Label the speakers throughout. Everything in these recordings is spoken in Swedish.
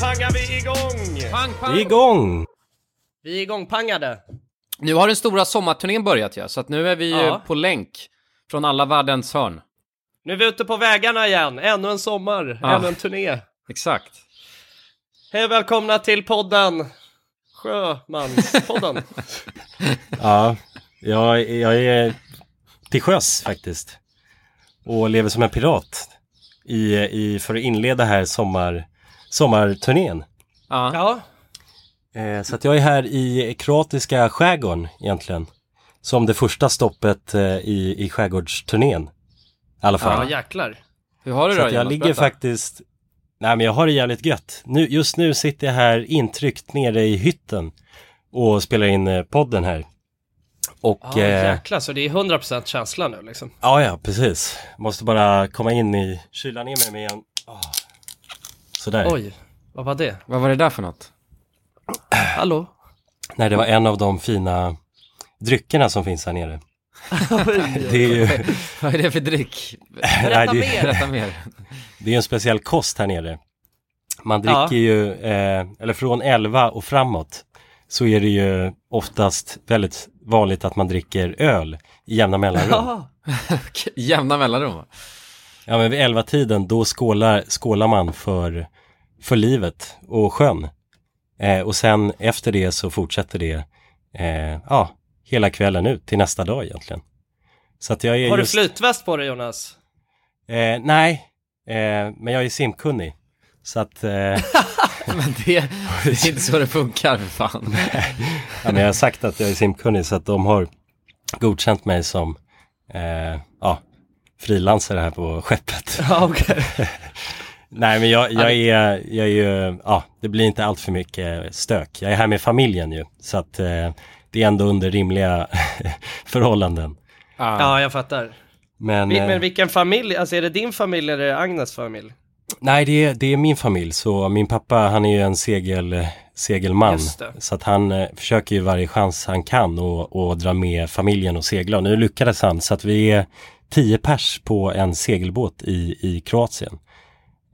Speaker 1: pangar vi igång!
Speaker 2: Pang, pang.
Speaker 3: Vi är igång!
Speaker 1: Vi är igångpangade.
Speaker 2: Nu har den stora sommarturnén börjat ja, så att nu är vi
Speaker 1: Ja.
Speaker 2: ja. på länk från alla världens hörn.
Speaker 1: Nu är vi ute på vägarna igen. Ännu en sommar,
Speaker 2: Ja.
Speaker 1: ännu en turné.
Speaker 2: Exakt.
Speaker 1: Hej och välkomna till podden Sjömanspodden.
Speaker 3: Ja, jag, jag är till sjöss faktiskt. Och lever som en pirat. I, i, för att inleda här sommar, sommarturnén.
Speaker 2: Ja.
Speaker 1: ja,
Speaker 3: Eh, så att jag är här i kroatiska skärgården egentligen. Som det första stoppet eh, i, i skärgårdsturnén. I alla
Speaker 1: ja
Speaker 3: fall.
Speaker 1: jäklar.
Speaker 2: Hur har du
Speaker 3: så
Speaker 2: det då,
Speaker 3: jag
Speaker 2: Jonas?
Speaker 3: ligger
Speaker 2: Berätta.
Speaker 3: faktiskt... Nej men jag har det jävligt gött. Nu, just nu sitter jag här intryckt nere i hytten. Och spelar in eh, podden här. Och...
Speaker 1: Ja,
Speaker 3: eh,
Speaker 1: jäklar, så det är 100% känsla nu liksom.
Speaker 3: Ja, ja, precis. Måste bara komma in i, kyla ner mig med igen. Oh. Sådär.
Speaker 1: Oj, vad var det?
Speaker 2: Vad var det där för något?
Speaker 1: Hallå?
Speaker 3: Nej, det var en av de fina dryckerna som finns här nere. Det är ju
Speaker 2: Vad är det för dryck?
Speaker 3: nej,
Speaker 1: Berätta
Speaker 3: det,
Speaker 1: mer.
Speaker 2: Berätta mer.
Speaker 3: det är en speciell kost här nere. Man dricker
Speaker 1: Ja.
Speaker 3: ju, eh, eller från 11 och framåt, så är det ju oftast väldigt vanligt att man dricker öl i jämna mellanrum.
Speaker 1: Ja,
Speaker 2: Jämna mellanrum?
Speaker 3: Ja, men vid 11-tiden då skålar, skålar man för, för livet och sjön. Eh, och sen efter det så fortsätter det, eh, ja, hela kvällen ut till nästa dag egentligen. Så att jag är
Speaker 1: har du
Speaker 3: just,
Speaker 1: flytväst på dig Jonas?
Speaker 3: Eh, nej, eh, men jag är simkunnig. Så att, eh, ja,
Speaker 2: Men det, det är inte så det funkar för fan.
Speaker 3: men jag har sagt att jag är simkunnig så att de har godkänt mig som, eh, ja, frilansare här på skeppet.
Speaker 1: Ja, okej.
Speaker 3: Nej men jag, jag är, jag är ju, ja det blir inte allt för mycket stök. Jag är här med familjen ju. Så att eh, det är ändå under rimliga förhållanden.
Speaker 2: Ja.
Speaker 1: Ja, jag fattar.
Speaker 3: Men, eh,
Speaker 1: men vilken familj? Alltså är det din familj eller är det Agnes familj?
Speaker 3: nej det är, det är min familj. Så min pappa han är ju en segel, segelman. Så att han eh, försöker ju varje chans han kan och, och dra med familjen och segla. Och nu lyckades han så att vi är tio pers på en segelbåt i, i Kroatien.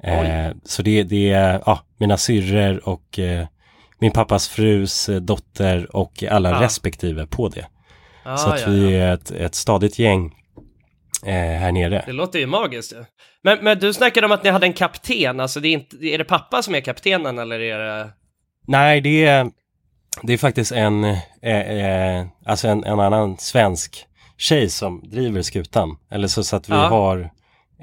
Speaker 3: Eh, så det, det är ja, mina syrror och eh, min pappas frus eh, dotter och alla
Speaker 1: Ja.
Speaker 3: respektive på det.
Speaker 1: Ja,
Speaker 3: så att
Speaker 1: ja,
Speaker 3: vi
Speaker 1: ja.
Speaker 3: är ett, ett stadigt gäng eh, här nere.
Speaker 1: Det låter ju magiskt. Men, men du snackade om att ni hade en kapten, alltså det är, inte, är det pappa som är kaptenen eller är det...
Speaker 3: Nej, det är, det är faktiskt en, eh, eh, alltså en, en annan svensk tjej som driver skutan. Eller så, så att vi
Speaker 1: Ja.
Speaker 3: har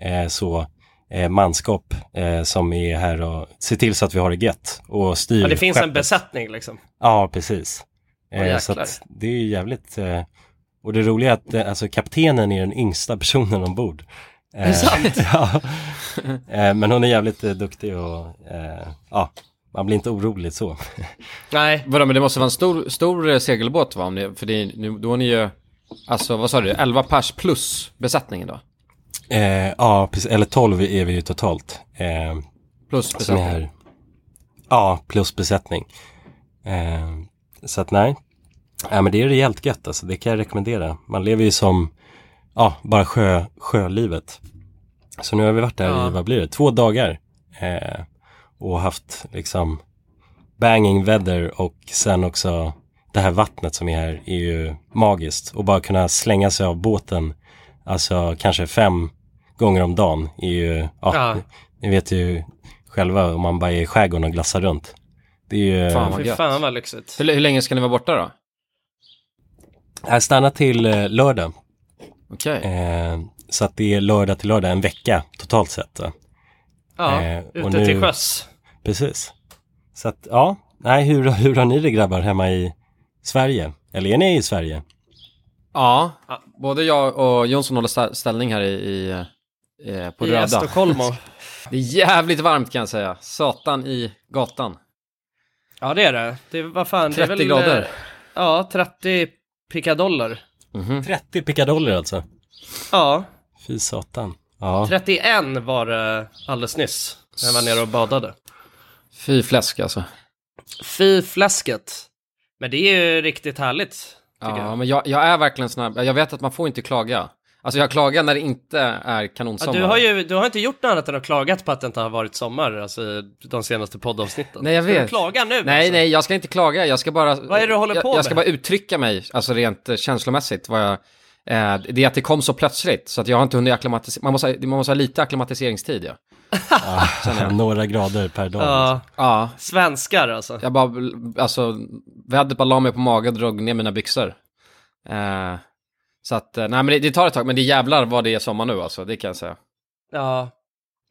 Speaker 3: eh, så eh, manskap eh, som är här och ser till så att vi har det gött och styr
Speaker 1: Ja, det finns en
Speaker 3: skeppet.
Speaker 1: besättning liksom.
Speaker 3: Ja, precis. Eh, så det är ju jävligt eh, och det roliga är att eh, alltså, kaptenen är den yngsta personen ombord. Eh,
Speaker 1: Är det sant?
Speaker 3: ja. eh, men hon är jävligt eh, duktig och eh, ja, man blir inte orolig så.
Speaker 1: Nej,
Speaker 2: Vadå, men det måste vara en stor, stor eh, segelbåt va? Om det, för det, nu, då är ni ju, alltså vad sa du, 11 pers plus besättningen då?
Speaker 3: Eh, ja, precis, eller 12 är vi ju totalt. Eh,
Speaker 2: Plus
Speaker 3: är
Speaker 2: besättning.
Speaker 3: här. Ja, plus besättning. Eh, så att nej. Ja, men det är rejält gött alltså, det kan jag rekommendera. Man lever ju som, ja, bara sjö, sjölivet. Så nu har vi varit där
Speaker 1: Ja.
Speaker 3: i, vad blir det, två dagar. Eh, och haft liksom banging weather och sen också det här vattnet som är här är ju magiskt. Och bara kunna slänga sig av båten, alltså kanske fem gånger om dagen är ju, ja,
Speaker 1: Ja.
Speaker 3: Ni, ni vet ju själva om man bara är i skärgården och glassar runt. Det är ju,
Speaker 2: Fan, vad gött.
Speaker 1: fan vad lyxigt.
Speaker 2: Hur, hur länge ska ni vara borta då?
Speaker 3: här stannar till eh, lördag.
Speaker 2: Okej.
Speaker 3: Eh, så att det är lördag till lördag, en vecka totalt sett. Då.
Speaker 1: Ja,
Speaker 3: eh,
Speaker 1: ute
Speaker 3: nu-
Speaker 1: till sjöss.
Speaker 3: Precis. Så att ja, nej hur, hur har ni det grabbar hemma i Sverige? Eller är ni i Sverige?
Speaker 2: Ja, både jag och Jonsson håller stä- ställning här i, i eh, på
Speaker 1: I
Speaker 2: Röda.
Speaker 1: Estocolmo.
Speaker 2: Det är jävligt varmt kan jag säga. Satan i gatan.
Speaker 1: Ja det är det. Det är, vad fan, det är
Speaker 2: 30
Speaker 1: väl...
Speaker 2: grader.
Speaker 1: eh, Ja, 30 pickadoller.
Speaker 2: Mhm.
Speaker 3: 30 pickadoller alltså.
Speaker 1: Ja,
Speaker 3: Fy satan. Ja,
Speaker 1: 31 var det alldeles nyss. När jag var nere och badade.
Speaker 2: Fy fläsk alltså.
Speaker 1: Fy fläsket. Men det är ju riktigt härligt.
Speaker 2: Ja,
Speaker 1: jag.
Speaker 2: men jag, jag är verkligen här, jag vet att man får inte klaga. Alltså jag klagar när det inte är
Speaker 1: Ja,
Speaker 2: kanonsommar.
Speaker 1: du, har ju, du har inte gjort något annat än att klagat på att det inte har varit sommar, alltså de senaste poddavsnitten.
Speaker 2: Nej, jag
Speaker 1: Ska du
Speaker 2: vet.
Speaker 1: klaga nu?
Speaker 2: Nej,
Speaker 1: alltså?
Speaker 2: nej, jag ska inte klaga. Jag ska bara...
Speaker 1: Vad är det du håller
Speaker 2: jag,
Speaker 1: på
Speaker 2: Jag ska
Speaker 1: med?
Speaker 2: bara uttrycka mig, alltså rent eh, känslomässigt. Vad jag, eh, det är att det kom så plötsligt, så att jag har inte hunnit acklimatisera. Man måste, man måste ha lite acklimatiseringstid, ja.
Speaker 3: Ja, några grader per dag.
Speaker 1: Ja,
Speaker 2: Ja,
Speaker 1: svenskar alltså.
Speaker 2: jag bara, alltså, vädret bara la mig på mage och drog ner mina byxor. Eh, så att, eh, nej men det, det tar ett tag, men det jävlar vad det är sommar nu alltså, det kan jag säga.
Speaker 1: Ja.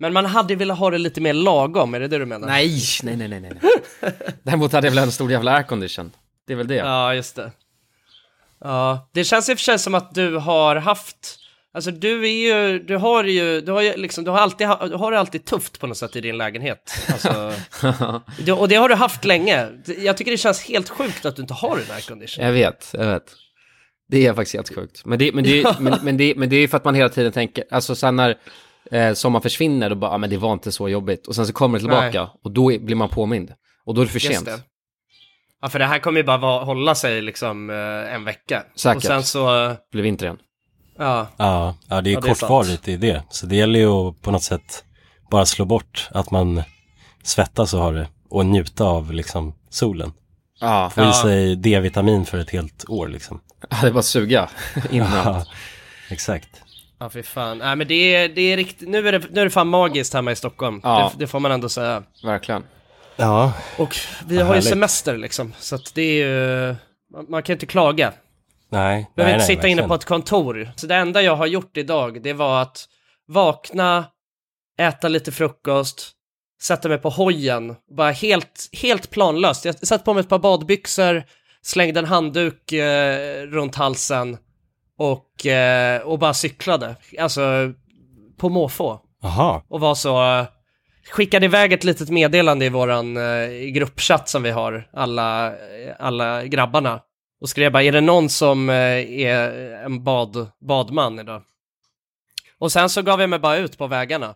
Speaker 1: Men man hade velat ha det lite mer lagom, är det det du menar?
Speaker 2: Nej, nej, nej, nej, nej. Däremot hade jag väl en stor jävla aircondition. Det är väl det.
Speaker 1: Ja, just det. Ja, det känns i och för sig som att du har haft, alltså du är ju, du har ju, du har ju liksom, du har alltid, du har det alltid tufft på något sätt i din lägenhet. Alltså, det, och det har du haft länge. Jag tycker det känns helt sjukt att du inte har en aircondition.
Speaker 2: Jag vet, jag vet. Det är faktiskt helt sjukt. Men det, men det, men, men det, men det är för att man hela tiden tänker, alltså sen när eh, sommaren försvinner, då bara, ah, men det var inte så jobbigt. Och sen så kommer det tillbaka, och då blir man påmind. Och då är det för sent.
Speaker 1: det. Ja, för det här kommer ju bara vara, hålla sig liksom eh, en vecka.
Speaker 2: Säkert.
Speaker 1: Och sen så,
Speaker 2: Blir vinter igen.
Speaker 1: Ja,
Speaker 3: Ja, ja det är
Speaker 1: Ja, det är
Speaker 3: kortvarigt i det. Så det gäller ju att på något sätt bara slå bort att man svettas och har det och njuta av liksom solen.
Speaker 2: Ja,
Speaker 3: Få i
Speaker 1: Ja.
Speaker 3: sig D-vitamin för ett helt år liksom.
Speaker 2: det är bara att suga innan.
Speaker 3: Ja, exakt.
Speaker 1: ja fy fan. Nej men det är, det är riktigt, nu är det, nu är det fan magiskt hemma i Stockholm.
Speaker 2: Ja.
Speaker 1: Det, det får man ändå säga.
Speaker 2: Verkligen.
Speaker 3: Ja,
Speaker 1: Och vi har ju
Speaker 3: härligt.
Speaker 1: semester liksom, så att det är ju, man, man kan ju inte klaga.
Speaker 3: Nej.
Speaker 1: Behöver inte sitta inne
Speaker 3: verkligen.
Speaker 1: på ett kontor. Så det enda jag har gjort idag, det var att vakna, äta lite frukost, sätta mig på hojen, bara helt, helt planlöst. Jag satte på mig ett par badbyxor, slängde en handduk eh, runt halsen och, eh, och bara cyklade. Alltså, på måfå.
Speaker 3: Jaha,
Speaker 1: Och var så, skickade iväg ett litet meddelande i våran eh, gruppchatt som vi har, alla, eh, alla grabbarna. Och skrev bara, är det någon som eh, är en bad, badman idag? Och sen så gav jag mig bara ut på vägarna.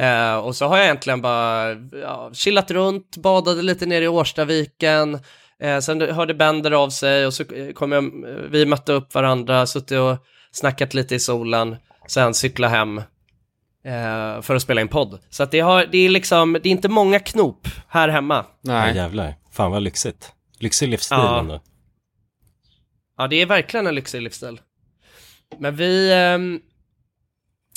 Speaker 1: Eh, och så har jag egentligen bara ja, chillat runt, badade lite nere i Årstaviken. Eh, sen hörde Bender av sig och så eh, kom jag, vi mötte upp varandra, suttit och snackat lite i solen. Sen cykla hem eh, för att spela in podd. Så att det, har, det är liksom, det är inte många knop här hemma.
Speaker 3: ja,
Speaker 2: Nej.
Speaker 3: jävlar. Fan vad lyxigt. Lyxig livsstil
Speaker 1: Ja.
Speaker 3: ändå.
Speaker 1: Ja, det är verkligen en lyxig livsstil. Men vi, ehm,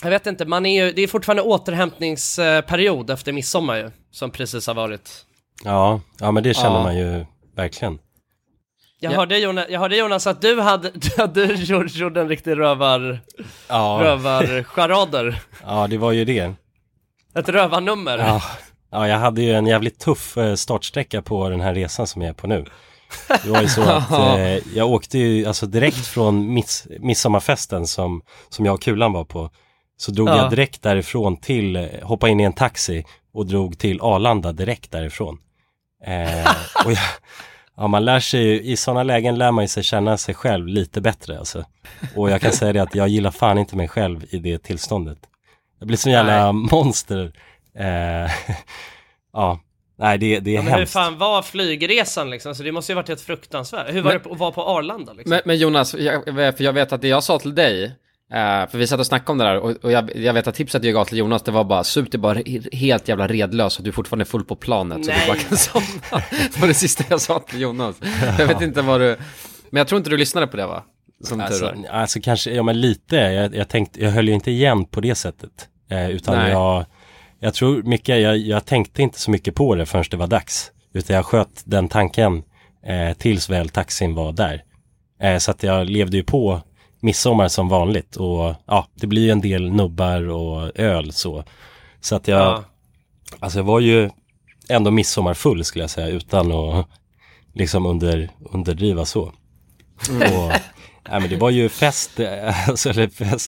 Speaker 1: jag vet inte, man är ju, det är fortfarande återhämtningsperiod efter midsommar ju, som precis har varit.
Speaker 3: Ja, ja men det känner
Speaker 2: Ja.
Speaker 3: man ju verkligen.
Speaker 1: Jag,
Speaker 2: Ja.
Speaker 1: hörde, Jonas, jag hörde Jonas att du hade, att du gjorde, gjorde en riktig rövar,
Speaker 3: Ja,
Speaker 1: rövarcharader.
Speaker 3: ja det var ju det.
Speaker 1: Ett rövarnummer.
Speaker 3: Ja, ja, jag hade ju en jävligt tuff eh, startsträcka på den här resan som jag är på nu. Det var ju så att eh, jag åkte ju alltså direkt från miss, midsommarfesten som, som jag och Kulan var på. Så drog
Speaker 1: Ja.
Speaker 3: jag direkt därifrån till, eh, hoppade in i en taxi och drog till Arlanda direkt därifrån. Eh, och jag, ja, man lär sig ju, i sådana lägen lär man ju sig känna sig själv lite bättre alltså. Och jag kan säga det att jag gillar fan inte mig själv i det tillståndet. Jag blir som jävla monster. Eh, ja, nej det, det är
Speaker 1: Ja, men hur
Speaker 3: hemskt.
Speaker 1: fan var flygresan liksom? Så det måste ju varit helt fruktansvärt. Hur var
Speaker 2: Men-
Speaker 1: det att vara på Arlanda liksom?
Speaker 2: Men, men Jonas, jag, för jag vet att det jag sa till dig, eh, för vi satt och snackade om det där, och, och jag, jag vet att tipset jag gav till Jonas, det var bara sup dig bara he- helt jävla redlös och du är fortfarande full på planet så
Speaker 1: Nej.
Speaker 2: du bara kan somna. Det var det sista jag sa till Jonas. Jag vet inte vad du, men jag tror inte du lyssnade på det va? Som
Speaker 3: Alltså, alltså kanske, ja men lite, jag, jag tänkte, jag höll ju inte igen på det sättet. Eh, utan
Speaker 2: Nej.
Speaker 3: jag, jag tror mycket, jag, jag tänkte inte så mycket på det förrän det var dags. Utan jag sköt den tanken eh, tills väl taxin var där. Eh, så att jag levde ju på midsommar som vanligt och ja, det blir ju en del nubbar och öl så. Så att jag,
Speaker 1: Ja.
Speaker 3: alltså jag var ju ändå midsommarfull skulle jag säga utan att liksom under, underdriva så. Och, nej, men det var ju fest, eh, alltså, eller fest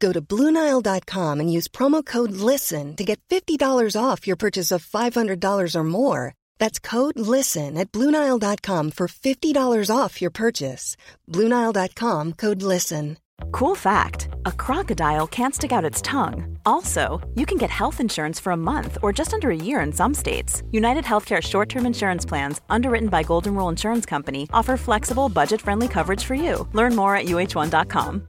Speaker 4: Go to Bluenile.com and use promo code LISTEN to get $50 off your purchase of $500 or more. That's code LISTEN at Bluenile.com for $50 off your purchase. Bluenile.com code LISTEN.
Speaker 5: Cool fact a crocodile can't stick out its tongue. Also, you can get health insurance for a month or just under a year in some states. United Healthcare short term insurance plans, underwritten by Golden Rule Insurance Company, offer flexible, budget friendly coverage for you. Learn more at uh1.com.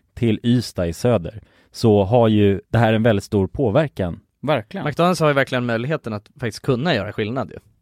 Speaker 6: till Ystad i söder, så har ju det här en väldigt stor påverkan.
Speaker 7: Verkligen.
Speaker 8: McDonalds har ju verkligen möjligheten att faktiskt kunna göra skillnad ju.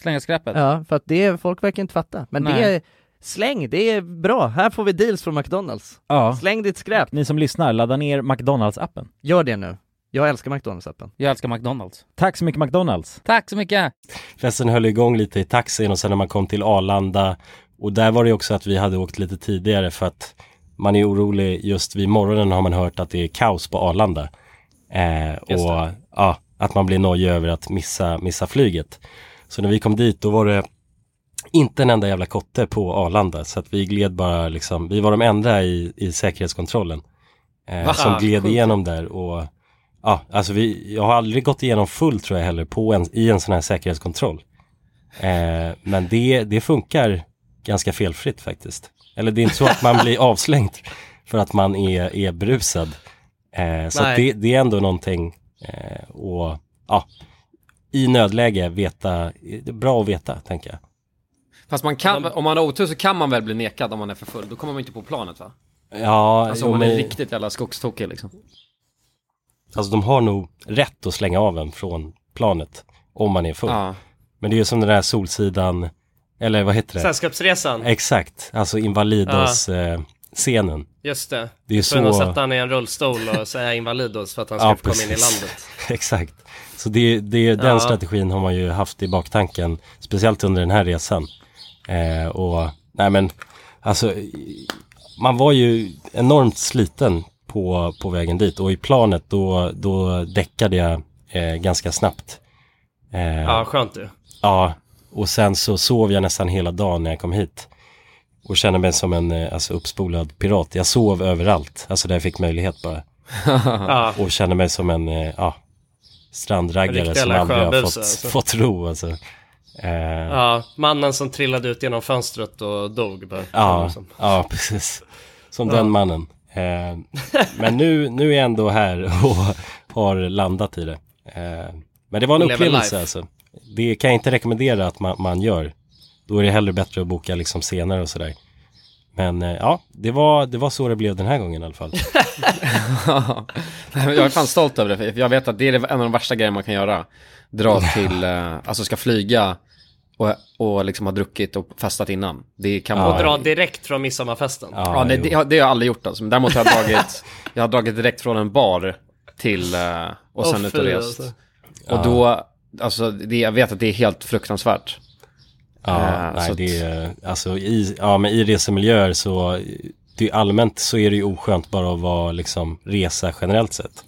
Speaker 7: Slänga skräpet.
Speaker 8: Ja, för att det är, folk verkar inte fatta. Men det
Speaker 7: Nej.
Speaker 8: är, släng, det är bra. Här får vi deals från McDonalds.
Speaker 6: Ja.
Speaker 8: Släng ditt skräp.
Speaker 6: Ni som lyssnar, ladda ner McDonalds-appen.
Speaker 8: Gör det nu. Jag älskar McDonalds-appen.
Speaker 7: Jag älskar McDonalds.
Speaker 6: Tack så mycket McDonalds!
Speaker 7: Tack så mycket!
Speaker 3: Festen höll igång lite i taxin och sen när man kom till Arlanda och där var det också att vi hade åkt lite tidigare för att man är orolig just vid morgonen har man hört att det är kaos på Arlanda. Eh, och ja, att man blir nojig över att missa, missa flyget. Så när vi kom dit då var det inte en enda jävla kotte på Arlanda så att vi gled bara liksom, vi var de enda i, i säkerhetskontrollen. Eh, som
Speaker 2: Ah,
Speaker 3: gled
Speaker 2: sjukt.
Speaker 3: igenom där och ja, alltså vi, jag har aldrig gått igenom fullt tror jag heller på en, i en sån här säkerhetskontroll. Eh, men det, det funkar ganska felfritt faktiskt. Eller det är inte så att man blir avslängd för att man är, är brusad. Eh, så det, det är ändå någonting eh, och ja, i nödläge veta, bra att veta tänker jag.
Speaker 2: Fast man kan, om man har otur så kan man väl bli nekad om man är för full. Då kommer man inte på planet va?
Speaker 3: Ja,
Speaker 2: Alltså om man är
Speaker 3: men-
Speaker 2: riktigt jävla skogstokig liksom.
Speaker 3: Alltså de har nog rätt att slänga av en från planet om man är full.
Speaker 2: Ja.
Speaker 3: Men det är ju som den där Solsidan, eller vad heter det?
Speaker 1: Sällskapsresan,
Speaker 3: Exakt, alltså Invalidos eh, scenen.
Speaker 1: just det.
Speaker 3: Det är
Speaker 1: För att
Speaker 3: så...
Speaker 1: sätta han i en rullstol och säga Invalidos för att han ska
Speaker 3: Ja,
Speaker 1: komma in i landet.
Speaker 3: Exakt. Så det, det, den
Speaker 1: Ja.
Speaker 3: strategin har man ju haft i baktanken, speciellt under den här resan. Eh, och nej men, alltså, man var ju enormt sliten på, på vägen dit och i planet då, då däckade jag eh, ganska snabbt. Eh,
Speaker 1: Ja, skönt du.
Speaker 3: Ja, och sen så sov jag nästan hela dagen när jag kom hit. Och kände mig som en eh, alltså, uppspolad pirat. Jag sov överallt, alltså där jag fick möjlighet bara.
Speaker 1: Ja,
Speaker 3: Och kände mig som en eh, ja, strandraggare som aldrig har fått,
Speaker 1: alltså.
Speaker 3: fått ro alltså. Eh, ja,
Speaker 1: ja, mannen som trillade ut genom fönstret och dog bara.
Speaker 3: ja,
Speaker 1: Som-
Speaker 3: precis. Som den mannen. Eh, men nu, nu är jag ändå här och har landat i det. Eh, men det var en upplevelse
Speaker 1: life.
Speaker 3: alltså. Det kan jag inte rekommendera att man, man gör. Då är det hellre bättre att boka liksom senare och sådär. Men eh, ja, det var, det var så det blev den här gången i alla fall.
Speaker 2: Nej, jag är fan stolt över det, för jag vet att det är en av de värsta grejerna man kan göra. Dra till, eh, alltså ska flyga och, och liksom ha druckit och festat innan. Det kan
Speaker 3: Ja,
Speaker 2: vara...
Speaker 1: Och dra direkt från midsommarfesten.
Speaker 2: Ja, det,
Speaker 3: jo.
Speaker 2: det, har- det har jag aldrig gjort alltså. Men däremot har jag dragit, jag har dragit direkt från en bar till, eh, och sen
Speaker 1: Åh,
Speaker 2: ut och rest.
Speaker 1: alltså.
Speaker 2: Och då, alltså det, jag vet att det är helt fruktansvärt.
Speaker 3: Ja,
Speaker 2: Eh,
Speaker 3: nej,
Speaker 2: att-
Speaker 3: det är, alltså i, ja, men i resemiljöer så, det är allmänt så är det ju oskönt bara att vara liksom resa generellt sett.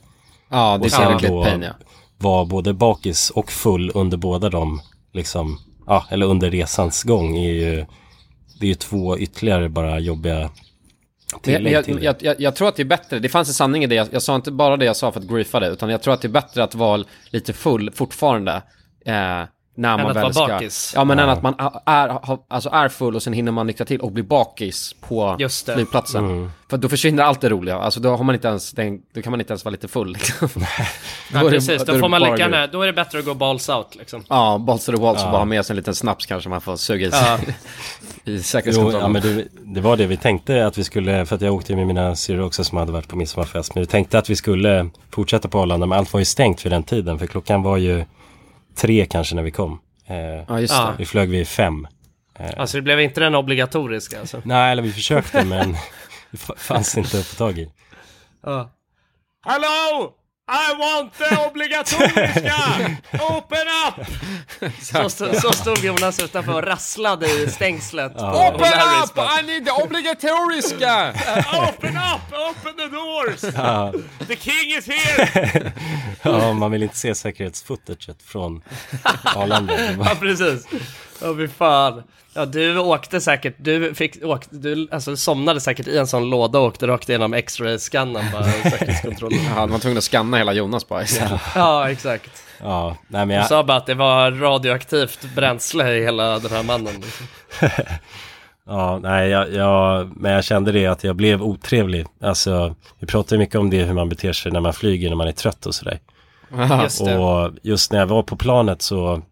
Speaker 2: Ja, det är
Speaker 3: då
Speaker 2: pain ja.
Speaker 3: vara både bakis och full under båda dem, liksom, ja, eller under resans gång är ju, det är ju två ytterligare bara jobbiga tillägg
Speaker 2: jag,
Speaker 3: till
Speaker 2: jag, jag, jag tror att det är bättre, det fanns en sanning i det, jag, jag sa inte bara det jag sa för att griefa det, utan jag tror att det är bättre att vara lite full fortfarande. Eh, när man
Speaker 1: att
Speaker 2: väl
Speaker 1: vara
Speaker 2: ska...
Speaker 1: bakis.
Speaker 2: Ja, men än att man är, har- alltså är full och sen hinner man nyktra till och bli bakis på
Speaker 1: Just det.
Speaker 2: flygplatsen.
Speaker 3: Mm.
Speaker 2: För då försvinner allt det roliga, alltså då har man inte ens, den, då kan man inte ens vara lite full liksom.
Speaker 1: Ja,
Speaker 2: är det-
Speaker 1: precis,
Speaker 2: då
Speaker 1: då
Speaker 2: är det
Speaker 1: får man lika gärna, då är det bättre att gå balls out liksom.
Speaker 2: Ja, balls to the walls och bara ha med sig en liten snaps kanske man får suga i sig.
Speaker 1: Ja.
Speaker 2: I
Speaker 3: Jo,
Speaker 2: säkerhetskontrollen.
Speaker 3: ja, men det, det var det vi tänkte att vi skulle, för att jag åkte med mina syrror också som hade varit på midsommarfest. Men vi tänkte att vi skulle fortsätta på Arlanda, men allt var ju stängt för den tiden. För klockan var ju tre kanske när vi kom. Eh,
Speaker 2: Ja, just
Speaker 1: Ja.
Speaker 2: det.
Speaker 3: Vi flög vid fem.
Speaker 1: Alltså det blev inte den obligatoriska alltså.
Speaker 3: Nej, eller vi försökte men det fanns inte att få tag i.
Speaker 1: Hello! I want the obligatoriska! Open up! Så, så, så stod Jonas utanför och rasslade i stängslet. på O'Larrys bara,
Speaker 2: I need the obligatoriska!
Speaker 1: Open up! Open the doors! The king is here!
Speaker 3: Ja, man vill inte se säkerhetsfootaget från Arlanda.
Speaker 1: Ja, precis. Ja, fy fan. Ja, du åkte säkert, du fick, åkte, du alltså somnade säkert i en sån låda och åkte rakt igenom X-ray-scannan bara, säkerhetskontrollen.
Speaker 2: Ja, man var tvungen att scanna hela Jonas bara istället.
Speaker 1: Ja, exakt.
Speaker 3: Ja, nej men
Speaker 1: Du
Speaker 3: jag,
Speaker 1: sa bara att det var radioaktivt bränsle i hela den här mannen. Liksom.
Speaker 3: Ja, nej, jag, jag, men jag kände det att jag blev otrevlig. Alltså, vi pratar ju mycket om det hur man beter sig när man flyger, när man är trött och sådär.
Speaker 1: Just.
Speaker 3: Och just när jag var på planet så,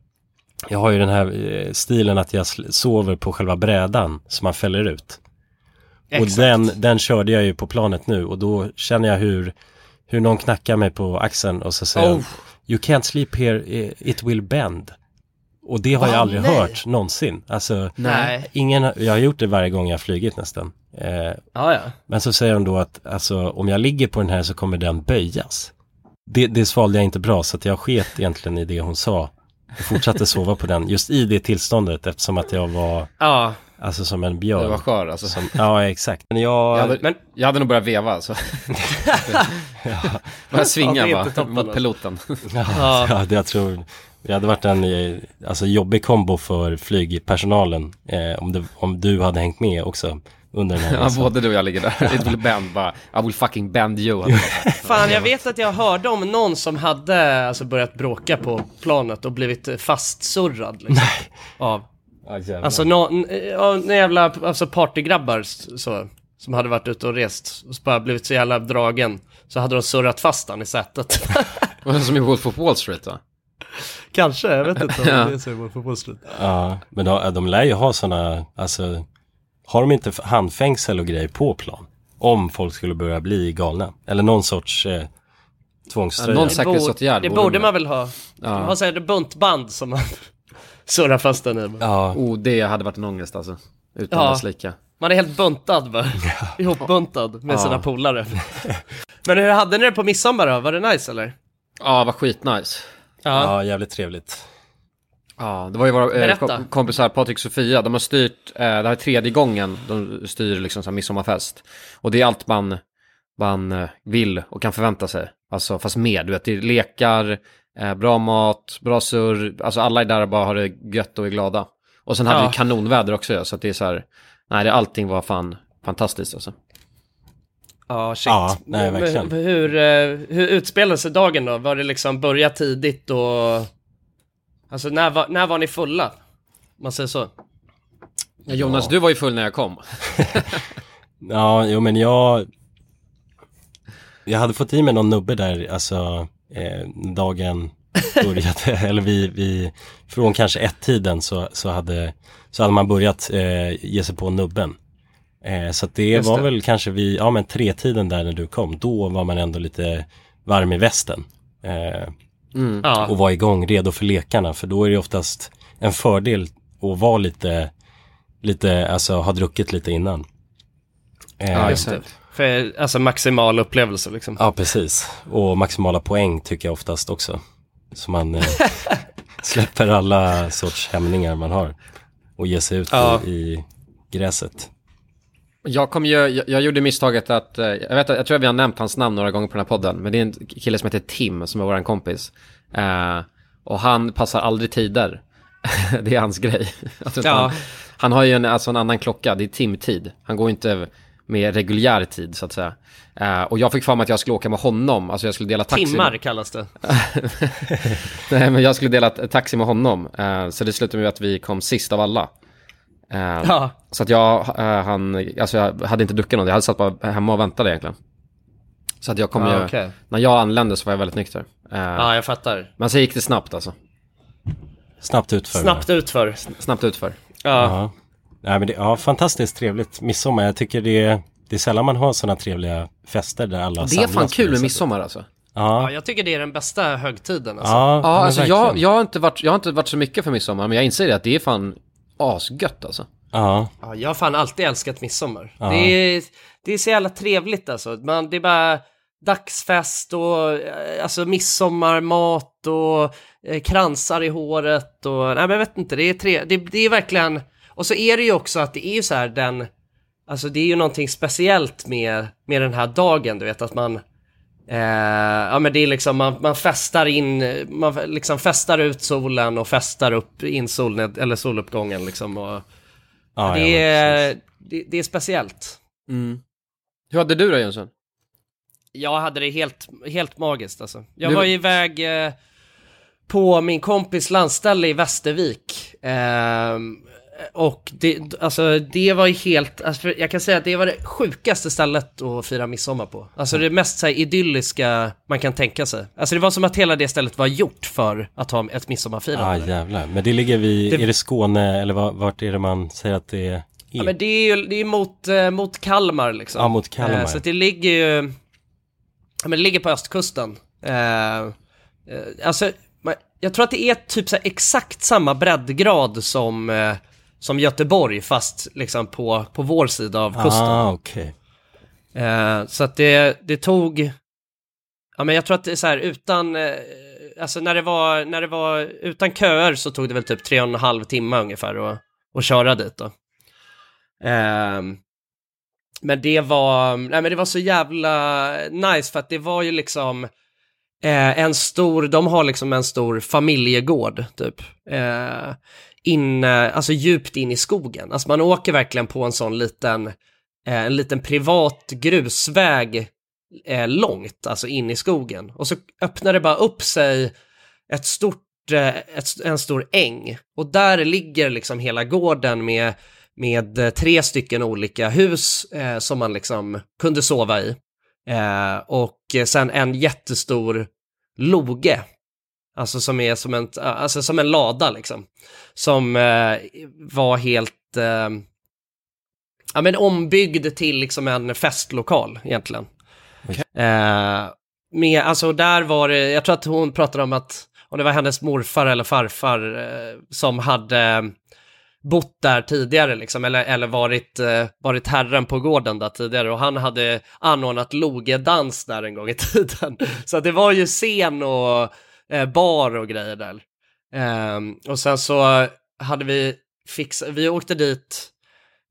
Speaker 3: jag har ju den här eh, stilen att jag sover på själva brädan som man fäller ut. Och
Speaker 1: Exakt.
Speaker 3: den, den körde jag ju på planet nu och då känner jag hur, hur någon knackar mig på axeln och så säger
Speaker 1: Oh.
Speaker 3: You can't sleep here, i- it will bend. Och det har jag
Speaker 1: Ah,
Speaker 3: aldrig
Speaker 1: nej.
Speaker 3: hört någonsin. Alltså,
Speaker 1: Nej.
Speaker 3: ingen, jag har gjort det varje gång jag har flugit nästan. Eh,
Speaker 1: Ja, ja.
Speaker 3: men så säger de då att alltså, om jag ligger på den här så kommer den böjas. Det, det svalde jag inte bra så att jag sket egentligen i det hon sa. Jag fortsatte sova på den just i det tillståndet eftersom att jag var
Speaker 1: Ja,
Speaker 3: alltså som en björn.
Speaker 2: var skör alltså.
Speaker 3: Som, ja exakt. Men jag,
Speaker 2: Jag hade,
Speaker 1: men-
Speaker 2: jag hade nog börjat veva alltså. Bara svinga
Speaker 1: Ja,
Speaker 2: bara
Speaker 1: inte toppen,
Speaker 2: mot
Speaker 1: alltså.
Speaker 2: piloten.
Speaker 3: ja, ja, det jag tror det hade varit en eh, alltså, jobbig kombo för flygpersonalen eh, om, det, om du hade hängt med också under den här
Speaker 2: Ja,
Speaker 3: resan.
Speaker 2: både du och jag ligger där. It will bend bara. I will fucking bend you.
Speaker 1: fan jag vet att jag hörde om någon som hade alltså, börjat bråka på planet och blivit fastsurrad. Liksom, av,
Speaker 3: Ja, jävlar.
Speaker 1: alltså någon, jävla alltså, partygrabbar så, som hade varit ute och rest och så bara blivit så jävla dragen. Så hade de surrat fast han i sätet.
Speaker 2: Som i Wolf of Wall Street va?
Speaker 1: Kanske, jag vet inte om
Speaker 2: Ja.
Speaker 1: det är så på Wall Street.
Speaker 3: Ja, men de, de lär ju ha sådana, alltså har de inte handfängsel och grejer på plan? Om folk skulle börja bli galna. Eller någon sorts eh, tvångströja.
Speaker 2: Ja, någon
Speaker 1: Det,
Speaker 2: säkerhetsåtgärd
Speaker 1: det
Speaker 2: borde
Speaker 1: borde
Speaker 2: man-
Speaker 1: man väl ha.
Speaker 2: Ja.
Speaker 1: Ha så här ett buntband som man surrar fast den i.
Speaker 3: Ja,
Speaker 2: Oh, det hade varit en ångest alltså. Utan
Speaker 1: Ja.
Speaker 2: dess like.
Speaker 1: Man är helt buntad bara. Ihopbuntad med
Speaker 2: Ja.
Speaker 1: sina polare. Men hur hade ni det på midsommar då? Var det nice eller?
Speaker 2: Ja, var skitnice.
Speaker 3: ja, jävligt trevligt.
Speaker 2: Ja, det var ju våra eh, kompisar Patrik och Sofia, de har styrt, eh, det här är tredje gången de styr liksom så här midsommarfest. Och det är allt man, man eh, vill och kan förvänta sig. Alltså fast mer, du vet, det är lekar, eh, bra mat, bra surr, alltså alla är där och bara har det gött och är glada. Och sen hade
Speaker 1: Ja.
Speaker 2: vi kanonväder också, ja, så att det är så här, nej, det, allting var fan fantastiskt alltså.
Speaker 1: Ja, shit.
Speaker 3: Ja, nej, verkligen.
Speaker 1: Hur, eh, hur utspelade sig dagen då? Var det liksom börja tidigt och... Alltså när var, när var ni fulla? Man säger så.
Speaker 2: Ja, Jonas, du var ju full när jag kom.
Speaker 3: Ja, jo men jag Jag hade fått i mig någon nubbe där, alltså eh, dagen började, eller vi, vi från kanske ett-tiden så, så, hade, så hade man börjat eh, ge sig på nubben. Eh, så att det
Speaker 1: Just
Speaker 3: var
Speaker 1: det.
Speaker 3: väl kanske vid, ja men tretiden där när du kom, då var man ändå lite varm i västen. Eh,
Speaker 2: Mm.
Speaker 1: Ja,
Speaker 3: och var igång, redo för lekarna. För då är det oftast en fördel att vara lite, lite, alltså ha druckit lite innan. Eh,
Speaker 2: Ja,
Speaker 1: just det. För, alltså maximal upplevelse liksom.
Speaker 3: Ja, precis. Och maximala poäng tycker jag oftast också. Så man eh, släpper alla sorts hämningar man har. Och ger sig ut
Speaker 1: Ja.
Speaker 3: i, i gräset.
Speaker 2: Jag, kom ju, jag, jag gjorde misstaget att, eh, jag, vet, att- jag tror att vi har nämnt hans namn några gånger på den här podden, men det är en kille som heter Tim som är vår kompis. Eh, och han passar aldrig tider. det är hans grej. Alltså,
Speaker 1: Ja.
Speaker 2: han, han har ju en, alltså en annan klocka, det är timtid. Han går inte med reguljär tid så att säga. Eh, och jag fick för mig att jag skulle åka med honom, alltså jag skulle dela taxi.
Speaker 1: Timmar kallas det.
Speaker 2: Nej, men jag skulle dela taxi med honom. Eh, så det slutade med att vi kom sist av alla. Eh,
Speaker 1: Ja,
Speaker 2: Så att jag, eh, han, alltså jag hade inte druckit något, jag hade satt bara hemma och väntade egentligen. Så att jag kom
Speaker 1: ja
Speaker 2: ju,
Speaker 1: okej.
Speaker 2: när jag anlände så var jag väldigt nykter. Eh,
Speaker 1: Ja, jag fattar.
Speaker 2: Men så gick det snabbt alltså,
Speaker 3: Snabbt utför.
Speaker 1: Snabbt utför.
Speaker 2: snabbt utför.
Speaker 1: Ja,
Speaker 3: Ja. Nej, men det, ja, fantastiskt trevligt midsommar. Jag tycker det är, det är sällan man har sådana trevliga fester där alla
Speaker 2: Det är fan kul med midsommar alltså.
Speaker 1: ja,
Speaker 3: Ja,
Speaker 1: jag tycker det är den bästa högtiden alltså.
Speaker 3: ja,
Speaker 2: Ja, alltså jag, jag, har inte varit, jag har inte varit så mycket för midsommar, men jag inser det att det är fan asgött alltså.
Speaker 3: Ja,
Speaker 1: Ja, jag har fan alltid älskat midsommar.
Speaker 3: Ja.
Speaker 1: Det, är, det är så jävla trevligt alltså. Man, det är bara dagsfest och eh, alltså midsommarmat och eh, kransar i håret och nej men jag vet inte, det är, tre, det, det är verkligen, och så är det ju också att det är ju så här den, alltså det är ju någonting speciellt med, med den här dagen, du vet att man Eh, ja men det är liksom, man, man festar in, man liksom festar ut solen och festar upp in solned, eller soluppgången liksom och
Speaker 3: ja,
Speaker 1: det,
Speaker 3: ja,
Speaker 1: är, det, det är speciellt.
Speaker 2: Hur hade du då Jönsson?
Speaker 1: Jag hade det helt, helt magiskt alltså. Jag
Speaker 2: Du-
Speaker 1: var iväg eh, på min kompis landställe i Västervik. Ehm, och det, alltså, det var ju helt, alltså, jag kan säga att det var det sjukaste stället att fira midsommar på. Alltså det mest så här, idylliska man kan tänka sig. Alltså det var som att hela det stället var gjort för att ha ett
Speaker 3: Ja,
Speaker 1: midsommarfirande.
Speaker 3: jävlar. Men det ligger vid,
Speaker 1: Det-
Speaker 3: är det Skåne eller var- vart är det man säger att det är?
Speaker 1: Ja, men det är ju det är mot, eh, mot Kalmar liksom.
Speaker 3: Ja, mot Kalmar.
Speaker 1: Eh, så det ligger ju, ja, men det ligger på östkusten. Eh, eh, alltså, jag tror att det är typ så här exakt samma breddgrad som, eh, som Göteborg, fast liksom på, på vår sida av kusten.
Speaker 3: Ah, okej.
Speaker 1: Eh, så att det, det tog, ja men jag tror att det är så här utan, eh, alltså när det var, när det var utan köer så tog det väl typ tre och en halv timme ungefär att, att köra dit då. Ehm, men det var, nej men det var så jävla nice för att det var ju liksom eh, en stor, de har liksom en stor familjegård typ. Eh, in, eh, alltså djupt in i skogen. Alltså man åker verkligen på en sån liten, eh, en liten privat grusväg eh, långt, alltså in i skogen. Och så öppnar det bara upp sig ett stort, eh, ett, en stor äng. Och där ligger liksom hela gården med, med tre stycken olika hus eh, som man liksom kunde sova i. Eh, och sen en jättestor loge. Alltså som är som en, alltså som en lada liksom. Som eh, var helt, eh, ja men ombyggd till liksom en festlokal egentligen. Eh, med, alltså där var det, jag tror att hon pratade om att, om det var hennes morfar eller farfar eh, som hade bott där tidigare liksom, eller, eller varit, eh, varit herren på gården där tidigare och han hade anordnat logedans där en gång i tiden. Så det var ju scen och eh, bar och grejer där. Eh, och sen så hade vi fixat, vi åkte dit,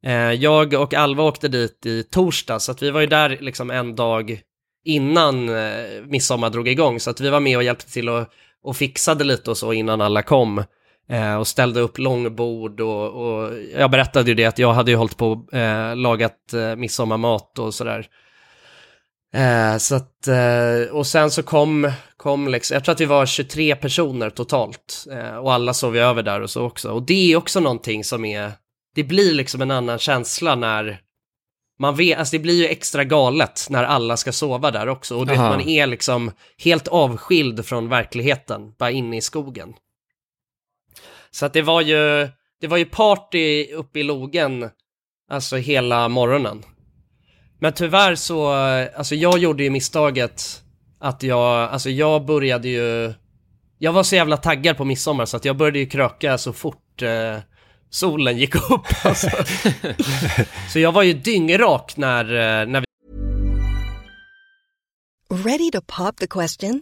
Speaker 1: eh, jag och Alva åkte dit i torsdag, så att vi var ju där liksom en dag innan eh, midsommar drog igång, så att vi var med och hjälpte till och, och fixade lite och så innan alla kom. Eh, och ställde upp långbord och, och jag berättade ju det att jag hade ju hållit på och eh, lagat eh, midsommarmat och sådär. Eh, så att, eh, och sen så kom, kom liksom, jag tror att vi var 23 personer totalt. Eh, och alla sov över där och så också. Och det är också någonting som är, det blir liksom en annan känsla när man vet, alltså det blir ju extra galet när alla ska sova där också. Och du vet, man är liksom helt avskild från verkligheten, bara inne i skogen. Så att det var ju, det var ju party uppe i logen Alltså hela morgonen. Men tyvärr så, alltså jag gjorde ju misstaget att jag, alltså jag började ju, jag var så jävla taggad på midsommar så att jag började ju kröka så fort eh, solen gick upp alltså. Så jag var ju dyngrak när, eh, när vi
Speaker 4: Ready to pop the question?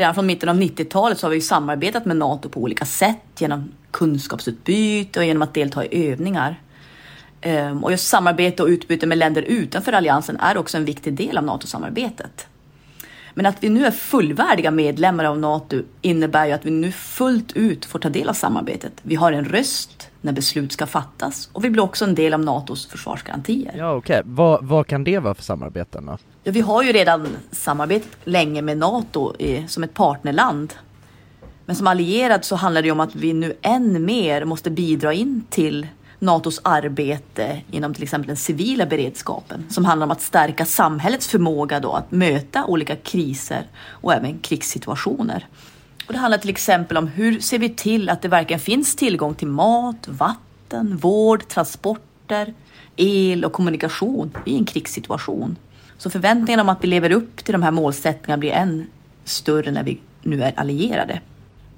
Speaker 9: Redan från mitten av 90-talet så har vi ju samarbetat med NATO på olika sätt genom kunskapsutbyte och genom att delta i övningar. Ehm, och just samarbete och utbyte med länder utanför alliansen är också en viktig del av NATO-samarbetet. Men att vi nu är fullvärdiga medlemmar av NATO innebär ju att vi nu fullt ut får ta del av samarbetet. Vi har en röst när beslut ska fattas och vi blir också en del av NATOs försvarsgarantier.
Speaker 8: Ja, okej. Vad, vad kan det vara för samarbeten då?
Speaker 9: Ja, vi har ju redan samarbetat länge med NATO eh, som ett partnerland. Men som allierad så handlar det om att vi nu än mer måste bidra in till NATOs arbete inom till exempel den civila beredskapen som handlar om att stärka samhällets förmåga då att möta olika kriser och även krigssituationer. Och det handlar till exempel om hur ser vi till att det verkligen finns tillgång till mat, vatten, vård, transporter, el och kommunikation i en krigssituation. Så förväntningarna om att vi lever upp till de här målsättningarna blir än större när vi nu är allierade.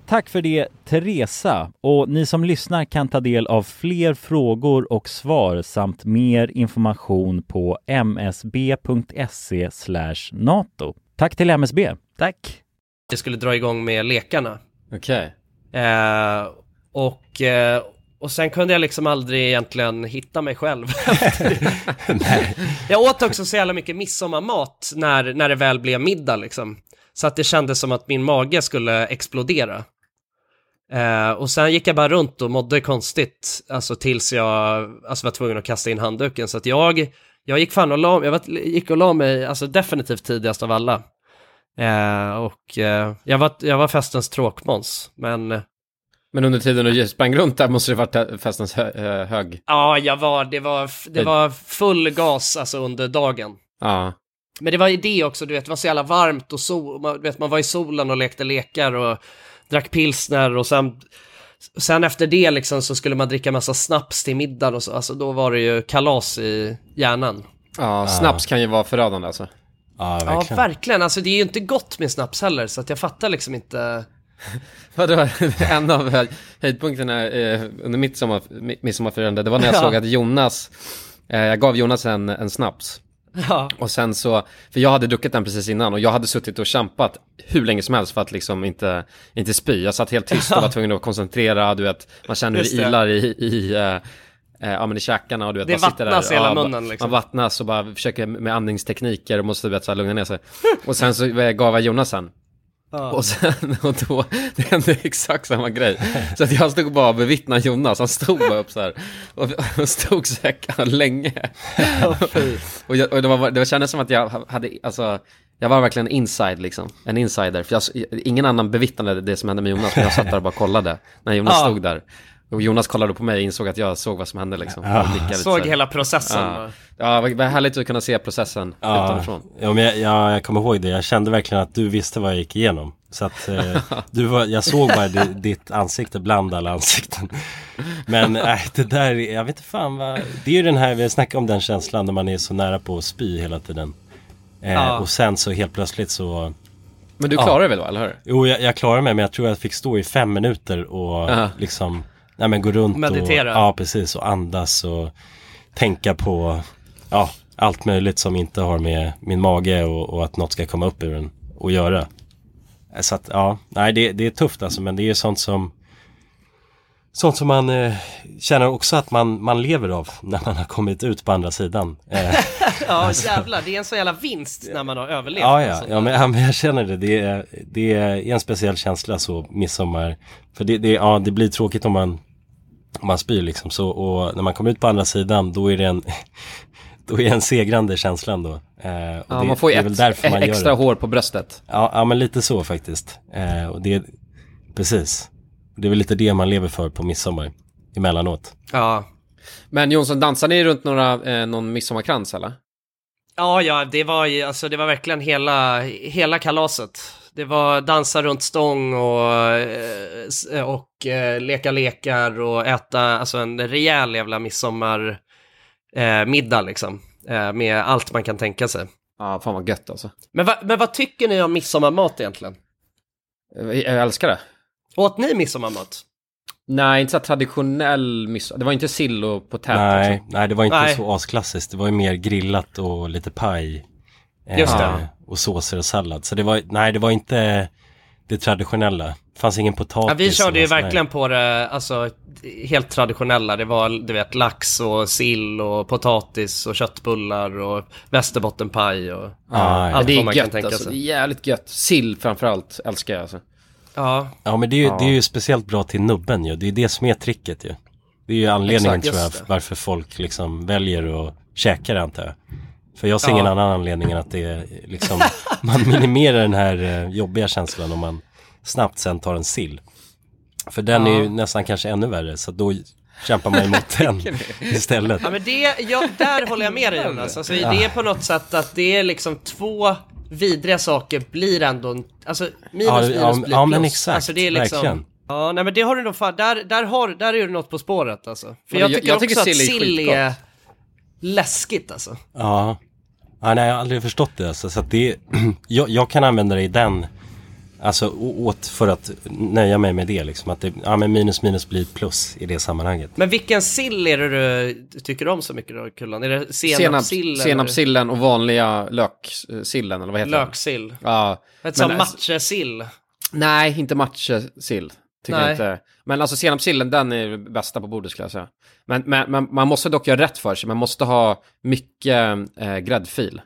Speaker 6: Tack för det Teresa och ni som lyssnar kan ta del av fler frågor och svar samt mer information på msb.se nato. Tack till MSB.
Speaker 8: Tack.
Speaker 1: Vi skulle dra igång med lekarna.
Speaker 2: Okej.
Speaker 1: Eh, och, eh, och sen kunde jag liksom aldrig egentligen hitta mig själv. jag åt också så jävla mycket midsommarmat när, när det väl blev middag liksom. Så att det kändes som att min mage skulle explodera. Eh, och sen gick jag bara runt och mådde konstigt, alltså tills jag alltså, var tvungen att kasta in handduken. Så att jag, jag gick fan och la, jag var, gick och la mig, alltså definitivt tidigast av alla. Eh, och eh, jag, var, jag var festens tråkmåns, men
Speaker 2: Men under tiden du sprang runt där måste det varit festens hö, eh, hög.
Speaker 1: ja, jag var, det var, det var full gas alltså under dagen.
Speaker 2: Ja.
Speaker 1: Men det var ju det också, du vet, det var så jävla varmt och sol, man, du vet, man var i solen och lekte lekar och drack pilsner och sen, sen efter det liksom så skulle man dricka massa snaps till middagen och så, alltså då var det ju kalas i hjärnan.
Speaker 2: Ja, snaps kan ju vara förödande alltså.
Speaker 3: Ja,
Speaker 1: Ja,
Speaker 3: verkligen.
Speaker 1: verkligen. Alltså det är ju inte gott med snaps heller, så att jag fattar liksom inte.
Speaker 2: Vadå, en av höj- höjdpunkterna eh, under mitt sommar, mi- midsommarfirande, det var när jag
Speaker 1: Ja.
Speaker 2: såg att Jonas, eh, jag gav Jonas en, en snaps.
Speaker 1: Ja,
Speaker 2: Och sen så, för jag hade druckit den precis innan och jag hade suttit och kämpat hur länge som helst för att liksom inte, inte spy. Jag satt helt tyst och var tvungen att koncentrera, du vet, man känner hur det ilar i, i eh, eh, ja men i käkarna och du vet,
Speaker 1: Det
Speaker 2: man sitter
Speaker 1: vattnas
Speaker 2: där,
Speaker 1: hela
Speaker 2: ja,
Speaker 1: munnen, liksom.
Speaker 2: Man vattnas och bara försöker med andningstekniker och måste du vet så här lugna ner sig. Och sen så eh, gav jag Jonas sen. Och sen, och då, det hände exakt samma grej. Så att jag stod bara och bevittnade Jonas, han stod bara upp så här. Och, och stod så här länge. och jag, och det, var, det kändes som att jag hade, alltså, jag var verkligen inside liksom. En insider. För jag, ingen annan bevittnade det som hände med Jonas, men jag satt där och bara kollade. När Jonas
Speaker 1: Ja.
Speaker 2: stod där. Och Jonas kollade på mig och insåg att jag såg vad som hände liksom. Så
Speaker 1: såg hela processen.
Speaker 2: Ja, ja vad härligt att kunna se processen
Speaker 3: Ja,
Speaker 2: utanifrån.
Speaker 3: ja men jag, jag, jag kommer ihåg det. Jag kände verkligen att du visste vad jag gick igenom. Så att eh, du var, jag såg bara di, ditt ansikte bland alla ansikten. Men äh, det där, jag vet inte fan vad. Det är ju den här, vi har snackat om den känslan när man är så nära på att spy hela tiden. Eh,
Speaker 1: Ja.
Speaker 3: Och sen så helt plötsligt så,
Speaker 2: Men du
Speaker 3: Ja.
Speaker 2: klarar det väl då, eller hur?
Speaker 3: jo jag, jag klarade mig men jag tror jag fick stå i fem minuter och
Speaker 2: Aha.
Speaker 3: liksom, nej men gå runt
Speaker 1: Meditera.
Speaker 3: och, ja precis, och andas och tänka på, ja, allt möjligt som inte har med min mage och, och att något ska komma upp ur den att göra. Så att, ja, nej det, det är tufft alltså, men det är sånt som Sånt som man eh, känner också att man, man lever av när man har kommit ut på andra sidan. Eh,
Speaker 1: Ja, jävlar, det är en så jävla vinst när man har överlevt.
Speaker 3: ja, ja,
Speaker 1: alltså.
Speaker 3: ja, men, ja, men jag känner det. Det är, det är en speciell känsla så midsommar. För det, det, ja, det blir tråkigt om man, om man spyr liksom. Så, och när man kommer ut på andra sidan då är det en, då är det en segrande känslan då. Eh, och
Speaker 2: Ja,
Speaker 3: det,
Speaker 2: man får ju ett,
Speaker 3: man
Speaker 2: extra hår på bröstet.
Speaker 3: Ja, ja, men lite så faktiskt. Eh, och det, precis. Det är väl lite det man lever för på midsommar emellanåt.
Speaker 1: Ja.
Speaker 2: Men Jonsson, dansar ni runt några, eh, någon midsommarkrans eller?
Speaker 1: Ja, ja, det var ju, alltså det var verkligen hela, hela kalaset. Det var dansa runt stång och, eh, s- och eh, leka lekar och äta, alltså en rejäl jävla midsommar eh, liksom. Eh, med allt man kan tänka sig.
Speaker 2: Ja, fan vad gött alltså.
Speaker 1: Men, va, men vad tycker ni om midsommarmat egentligen?
Speaker 2: Jag, jag älskar det.
Speaker 1: Åt ni midsommarmat?
Speaker 2: Nej, inte så traditionell midsommar. Det var inte sill och potäter.
Speaker 3: Nej,
Speaker 2: liksom.
Speaker 3: nej, det var inte
Speaker 1: Nej.
Speaker 3: så asklassiskt. Det var ju mer grillat och lite paj. Eh,
Speaker 1: Just det.
Speaker 3: Och såser och sallad. Så det var, nej, det var inte det traditionella. Det fanns ingen potatis.
Speaker 1: Ja, vi körde ju verkligen på det, alltså helt traditionella. Det var, du vet, lax och sill och potatis och köttbullar och västerbottenpaj och
Speaker 3: Ja,
Speaker 1: allt
Speaker 2: det
Speaker 1: vad man kan
Speaker 2: gött
Speaker 1: tänka
Speaker 2: alltså. Det är
Speaker 1: sig.
Speaker 2: jävligt gött. Sill framförallt älskar jag alltså.
Speaker 1: Ja,
Speaker 3: Ja, men det är, ju,
Speaker 2: Ja.
Speaker 3: det är ju speciellt bra till nubben ju. Det är det som är tricket ju. Det är ju anledningen
Speaker 2: Exakt,
Speaker 3: tror jag varför folk liksom väljer att käka det antar jag. För jag ser
Speaker 1: Ja.
Speaker 3: ingen annan anledning än att det är liksom, man minimerar den här eh, jobbiga känslan om man snabbt sen tar en sill. För den är ju nästan kanske ännu värre, så då kämpar man emot den istället.
Speaker 1: ja men det, ja, där håller jag med dig Jonas. Alltså, det är på något sätt att det är liksom två vidriga saker blir ändå, en- alltså minus
Speaker 3: Ja,
Speaker 1: minus
Speaker 3: ja,
Speaker 1: blir
Speaker 3: ja,
Speaker 1: plus.
Speaker 3: men exakt,
Speaker 1: alltså, det är liksom,
Speaker 3: verkligen.
Speaker 1: Ja, nej men det har du nog fan, där, där, har, där är du något på spåret alltså. För jag
Speaker 2: jag-
Speaker 1: tycker
Speaker 2: jag
Speaker 1: också
Speaker 2: tycker
Speaker 1: att
Speaker 2: sill är
Speaker 1: sill är läskigt alltså.
Speaker 3: Ja. ja nej, jag har aldrig förstått det alltså, så att det jag, jag kan använda det i den Alltså åt för att nöja mig med det liksom att det, ja men minus minus blir plus i det sammanhanget
Speaker 1: Men vilken sill är det du tycker om så mycket då, Kullan? Är det
Speaker 2: Senap,
Speaker 1: senapssill? eller
Speaker 2: senapssillen och vanliga löksillen eller vad heter
Speaker 1: Löksill?
Speaker 2: det? Ja.
Speaker 1: Ett sånt matjessill?
Speaker 2: Nej, inte matjessill. Tycker
Speaker 1: Nej.
Speaker 2: jag inte. Men alltså senapssillen, den är bästa på bordet skulle jag säga. Men, men, men man måste dock göra rätt för sig. Man måste ha mycket eh, gräddfil.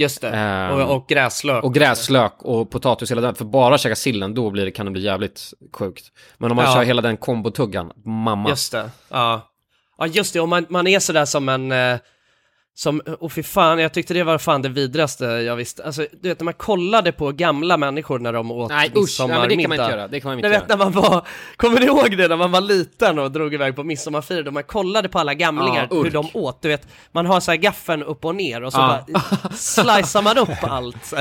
Speaker 1: Just det,
Speaker 2: Ehm,
Speaker 1: och, och gräslök.
Speaker 2: Och gräslök och potatis hela den. För bara käka sillen, då blir det, kan det bli jävligt sjukt. Men om man
Speaker 1: Ja.
Speaker 2: kör hela den kombotuggan, mamma.
Speaker 1: Just det, ja. Ja just det, och man, man är sådär som en, eh, Som, och fy fan, jag tyckte det var fan det vidraste jag visste. Alltså, du vet när man kollade på gamla människor när de åt
Speaker 2: Nej usch, nej, men det kan man inte göra. Det kan man inte
Speaker 1: vet när
Speaker 2: göra.
Speaker 1: man var, kommer ni ihåg det när man var liten och drog iväg på midsommarfirande och man kollade på alla gamlingar,
Speaker 2: Ja,
Speaker 1: hur de åt, du vet, man har så här gaffeln upp och ner och så
Speaker 2: Ja.
Speaker 1: bara slicear man upp allt.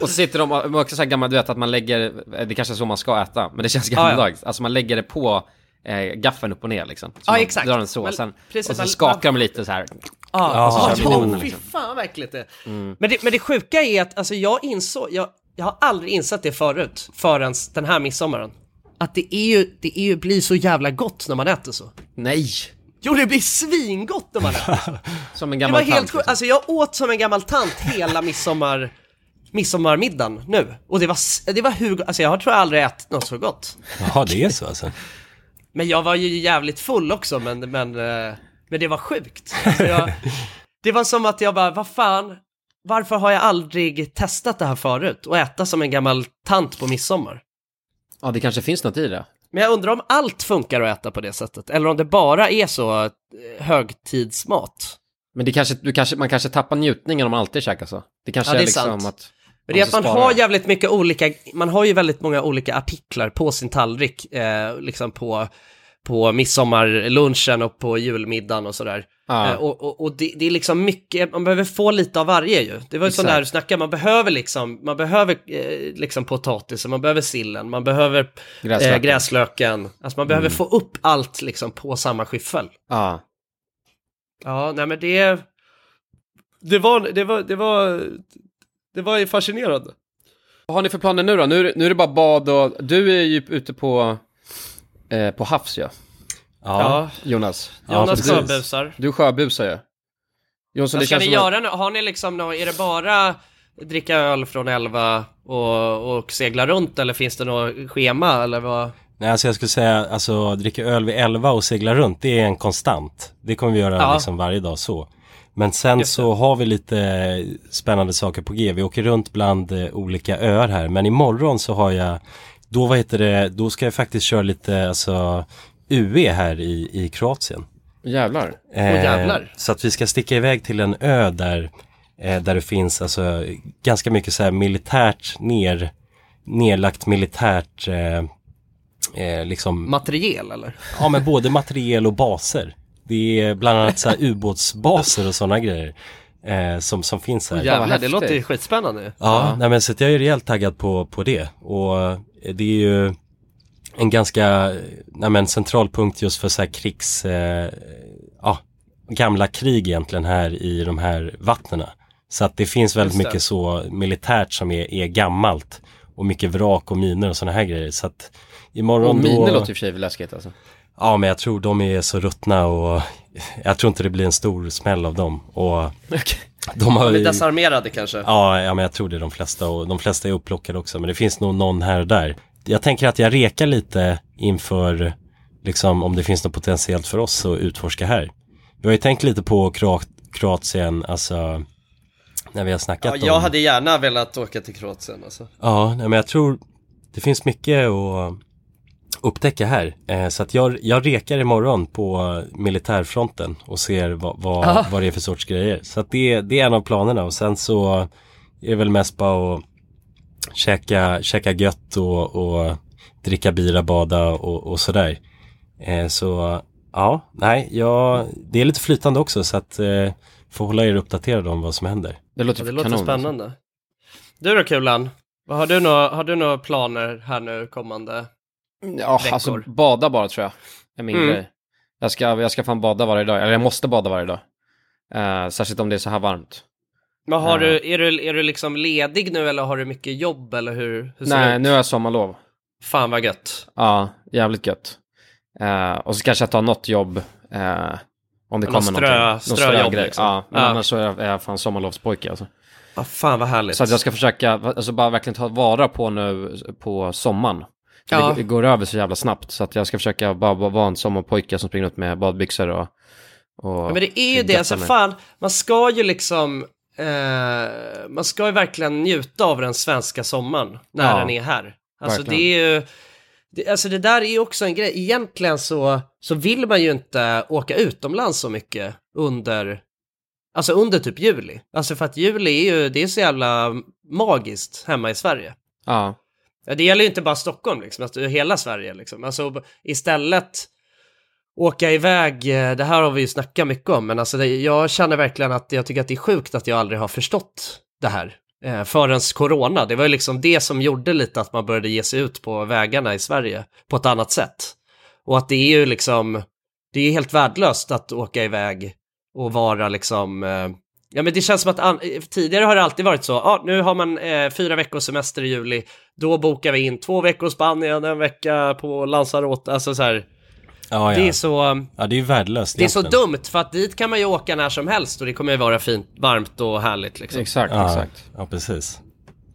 Speaker 2: Och så sitter de och också så här gammal, du vet att man lägger, det kanske är så man ska äta, men det känns gammaldags. Alltså man lägger det på eh, gaffeln upp och ner liksom. Så
Speaker 1: Ja,
Speaker 2: man
Speaker 1: exakt.
Speaker 2: drar den så,
Speaker 1: Men
Speaker 2: sen,
Speaker 1: precis,
Speaker 2: och sen
Speaker 1: man-
Speaker 2: skakar de lite så här.
Speaker 1: Ja, och så
Speaker 3: ja,
Speaker 1: kör man
Speaker 3: ja.
Speaker 1: fy fan vad äckligt det är.
Speaker 2: Mm.
Speaker 1: men, det men det sjuka är att, alltså jag insåg, jag, jag har aldrig insett det förut, förrän den här midsommaren. Att det är ju, det är ju, blir så jävla gott när man äter så.
Speaker 2: Nej!
Speaker 1: Jo, det blir svingott när man äter.
Speaker 2: Som en
Speaker 1: Det
Speaker 2: gammal
Speaker 1: var helt
Speaker 2: tant, liksom.
Speaker 1: alltså jag åt som en gammal tant hela midsommar, midsommarmiddagen nu. Och det var, det var hur, alltså jag tror jag aldrig ätit något så gott.
Speaker 3: Ja, det är så alltså.
Speaker 1: Men jag var ju jävligt full också, men, men, eh, men det var sjukt. Alltså jag, det var som att jag bara, vad fan, varför har jag aldrig testat det här förut? Och äta som en gammal tant på midsommar.
Speaker 2: Ja, det kanske finns något i det.
Speaker 1: Men jag undrar om allt funkar att äta på det sättet, eller om det bara är så eh, högtidsmat.
Speaker 2: Men det kanske, kanske, man kanske tappar njutningen om man alltid käkar så. Det kanske
Speaker 1: Ja, det
Speaker 2: är
Speaker 1: är
Speaker 2: liksom
Speaker 1: sant.
Speaker 2: att...
Speaker 1: Men det är att man har jävligt mycket olika, man har ju väldigt många olika artiklar på sin tallrik, eh, liksom på, på midsommarlunchen och på julmiddagen och sådär.
Speaker 2: Ja.
Speaker 1: Eh, och och, och det, det är liksom mycket, man behöver få lite av varje ju. Det var ju sån
Speaker 2: Exakt.
Speaker 1: där du snackade, man behöver liksom, man behöver eh, liksom potatisen, man behöver sillen, man behöver
Speaker 2: Gräslöken.
Speaker 1: Eh, gräslöken. Alltså man behöver få upp allt liksom på samma skyffel.
Speaker 2: Ja.
Speaker 1: Ja, nej men det, det var, det var, det var, det var ju fascinerande.
Speaker 2: Vad har ni för planer nu då? Nu, är det- nu är det bara bad och... Du är ju ute på... Eh, på havs ja.
Speaker 1: Ja,
Speaker 2: Jonas.
Speaker 1: Jonas
Speaker 3: precis.
Speaker 1: sjöbusar.
Speaker 2: Du sjöbusar ju. Jonsson,
Speaker 1: Vad
Speaker 2: det
Speaker 1: ska ni göra nu? Har ni liksom, nå- är det bara dricka öl från 11 och, och segla runt eller finns det något schema eller vad?
Speaker 3: Nej, alltså jag skulle säga, alltså dricka öl vid 11 och segla runt, det är en konstant. Det kommer vi göra
Speaker 1: Ja.
Speaker 3: liksom varje dag så. Men sen så har vi lite spännande saker på G. Vi åker runt bland eh, olika öar här. Men imorgon så har jag, då vad heter det, då ska jag faktiskt köra lite, alltså UE här i, i Kroatien.
Speaker 2: Jävlar.
Speaker 3: Eh,
Speaker 1: jävlar.
Speaker 3: Så att vi ska sticka iväg till en ö där, eh, där det finns alltså ganska mycket så här militärt ner, nerlagt militärt eh, eh, liksom,
Speaker 1: Materiel eller?
Speaker 3: ja men både materiel och baser. Det är bland annat så här ubåtsbaser och sådana grejer eh, som, som finns här.
Speaker 2: vad
Speaker 1: Jävlar, det låter ju skitspännande ju.
Speaker 3: Ja, nej men så att jag är rejält taggad på, på det. Och eh, det är ju en ganska, nej men centralpunkt just för så här krigs, eh, ja, gamla krig egentligen här i de här vattnena. Så att det finns väldigt
Speaker 1: det.
Speaker 3: mycket så militärt som är, är gammalt. Och mycket vrak och miner och sådana här grejer. Så att imorgon
Speaker 2: Och miner
Speaker 3: då...
Speaker 2: låter i och för sig läskigt alltså.
Speaker 3: Ja, men jag tror de är så ruttna och jag tror inte det blir en stor smäll av dem. Och de har
Speaker 1: De är desarmerade kanske?
Speaker 3: Ja, ja, men jag tror det är de flesta och de flesta är upplockade också. Men det finns nog någon här och där. Jag tänker att jag rekar lite inför liksom om det finns något potentiellt för oss att utforska här. Vi har ju tänkt lite på Kroat Kroatien, alltså när vi har snackat
Speaker 1: Ja, jag
Speaker 3: om...
Speaker 1: hade gärna velat åka till Kroatien alltså.
Speaker 3: Ja, nej, men jag tror det finns mycket att upptäcka här. Eh, så att jag, jag rekar imorgon på militärfronten och ser vad, vad, vad det är för sorts grejer. Så att det, det är en av planerna och sen så är det väl mest bara att käka, käka gött och, och dricka bira, bada och, och sådär. Eh, så ja, nej, jag, det är lite flytande också så att eh, får hålla er uppdaterade om vad som händer.
Speaker 2: Det låter,
Speaker 1: Ja, det
Speaker 2: kanon,
Speaker 1: låter
Speaker 2: alltså.
Speaker 1: spännande. Du då Kulan? Vad har du några, har du några planer här nu kommande?
Speaker 2: Ja,
Speaker 1: veckor.
Speaker 2: alltså bada bara tror jag. är min
Speaker 1: Mm.
Speaker 2: grej. Jag ska, jag ska fan bada varje dag, eller jag måste bada varje dag. Eh, särskilt om det är så här varmt.
Speaker 1: Men har
Speaker 2: Ja.
Speaker 1: du, är du, är du liksom ledig nu eller har du mycket jobb eller hur, hur
Speaker 2: Nej, nu har jag sommarlov.
Speaker 1: Fan vad gött.
Speaker 2: Ja, jävligt gött. Eh, och så kanske jag tar något jobb. eh, om det
Speaker 1: Någon
Speaker 2: kommer
Speaker 1: strö-
Speaker 2: någonting. Någon
Speaker 1: ströjobb
Speaker 2: strögrej.
Speaker 1: liksom.
Speaker 2: Ja, men annars så är jag, är jag fan sommarlovspojke alltså.
Speaker 1: Ja, fan vad härligt.
Speaker 2: Så att jag ska försöka, alltså bara verkligen ta vara på nu på sommaren.
Speaker 1: Ja.
Speaker 2: Det, går över så jävla snabbt. Så att jag ska försöka bara, vara en sommarpojke som springer ut med badbyxor och... och
Speaker 1: Ja, men det är ju det, alltså
Speaker 2: mig.
Speaker 1: fan, man ska ju liksom, eh, man ska ju verkligen njuta av den svenska sommaren när
Speaker 2: Ja,
Speaker 1: den är här. Alltså
Speaker 2: verkligen.
Speaker 1: det är ju, det, alltså det där är ju också en grej, egentligen så, så vill man ju inte åka utomlands så mycket under, Alltså under typ juli. Alltså för att juli är ju, det är så jävla magiskt hemma i Sverige.
Speaker 2: Ja.
Speaker 1: Ja, Det gäller ju inte bara Stockholm liksom, alltså hela Sverige liksom. Alltså istället åka iväg, eh, det här har vi ju snackat mycket om, men alltså det, jag känner verkligen att jag tycker att det är sjukt att jag aldrig har förstått det här. Eh, förrän corona, det var ju liksom det som gjorde lite att man började ge sig ut på vägarna i Sverige på ett annat sätt. Och att det är ju liksom, det är helt värdelöst att åka iväg och vara liksom, eh, ja men det känns som att an- tidigare har det alltid varit så, ja ah, nu har man eh, fyra veckors semester i juli, då bokar vi in två veckor Spanien, en vecka på Lanzarote, alltså så här,
Speaker 3: Ja, ja.
Speaker 1: det är så,
Speaker 3: ja, det är värdelöst
Speaker 1: det är så
Speaker 3: egentligen.
Speaker 1: dumt för att dit kan man ju åka när som helst och det kommer ju vara fint, varmt och härligt liksom.
Speaker 2: Exakt,
Speaker 3: Ja,
Speaker 2: exakt.
Speaker 3: ja, precis.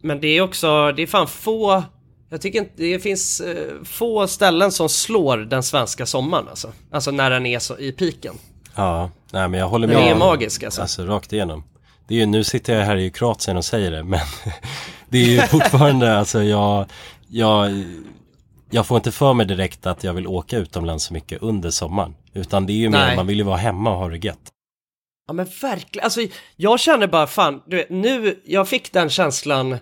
Speaker 1: Men det är också, det är fan få, jag tycker inte, det finns eh, få ställen som slår den svenska sommaren alltså. Alltså när den är så i piken.
Speaker 3: Ja, nej men jag håller
Speaker 1: Den
Speaker 3: med.
Speaker 1: är
Speaker 3: om-
Speaker 1: magisk alltså.
Speaker 3: Alltså rakt igenom. Det är ju, nu sitter jag här i Kroatien och säger det, men det är ju fortfarande, alltså jag, jag, jag får inte för mig direkt att jag vill åka utomlands så mycket under sommaren. Utan det är ju mer, man vill ju vara hemma och ha det gött.
Speaker 1: Ja men verkligen, alltså jag känner bara fan, du vet, nu, jag fick den känslan eh,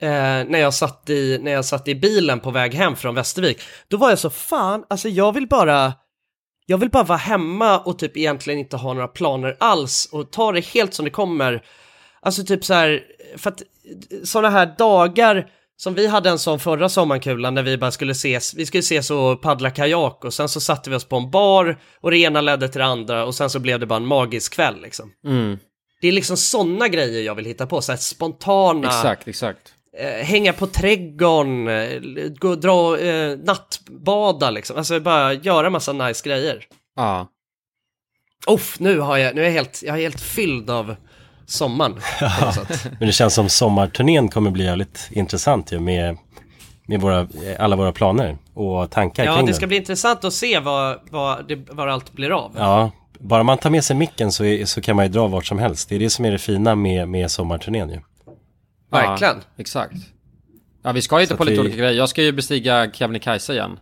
Speaker 1: när, jag satt i, när jag satt i bilen på väg hem från Västervik. Då var jag så fan, alltså jag vill bara, jag vill bara vara hemma och typ egentligen inte ha några planer alls och ta det helt som det kommer. Alltså typ så här, för att sådana här dagar som vi hade en sån förra sommarkulan när vi bara skulle ses, vi skulle ses och paddla kajak och sen så satte vi oss på en bar och det ena ledde till det andra och sen så blev det bara en magisk kväll liksom.
Speaker 2: Mm.
Speaker 1: Det är liksom sådana grejer jag vill hitta på, så här spontana,
Speaker 2: Exakt, exakt.
Speaker 1: Eh, hänga på trädgården, eh, gå och dra, eh, nattbada liksom, alltså bara göra massa nice grejer.
Speaker 2: Ja.
Speaker 1: Uff, nu har jag, nu är jag helt, jag är helt fylld av sommaren.
Speaker 3: Men det känns som sommarturnén kommer bli jävligt intressant ju med, med våra, alla våra planer och tankar
Speaker 1: Ja,
Speaker 3: kring
Speaker 1: det
Speaker 3: den.
Speaker 1: ska bli intressant att se vad, vad, det, vad allt blir av.
Speaker 3: Ja, bara man tar med sig micken så, är, så kan man ju dra vart som helst. Det är det som är det fina med, med sommarturnén ju.
Speaker 1: Verkligen.
Speaker 2: Ja, exakt. Ja, vi ska ju inte på
Speaker 3: att
Speaker 2: lite
Speaker 3: vi-
Speaker 2: olika grejer. Jag ska ju bestiga Kebnekaise igen.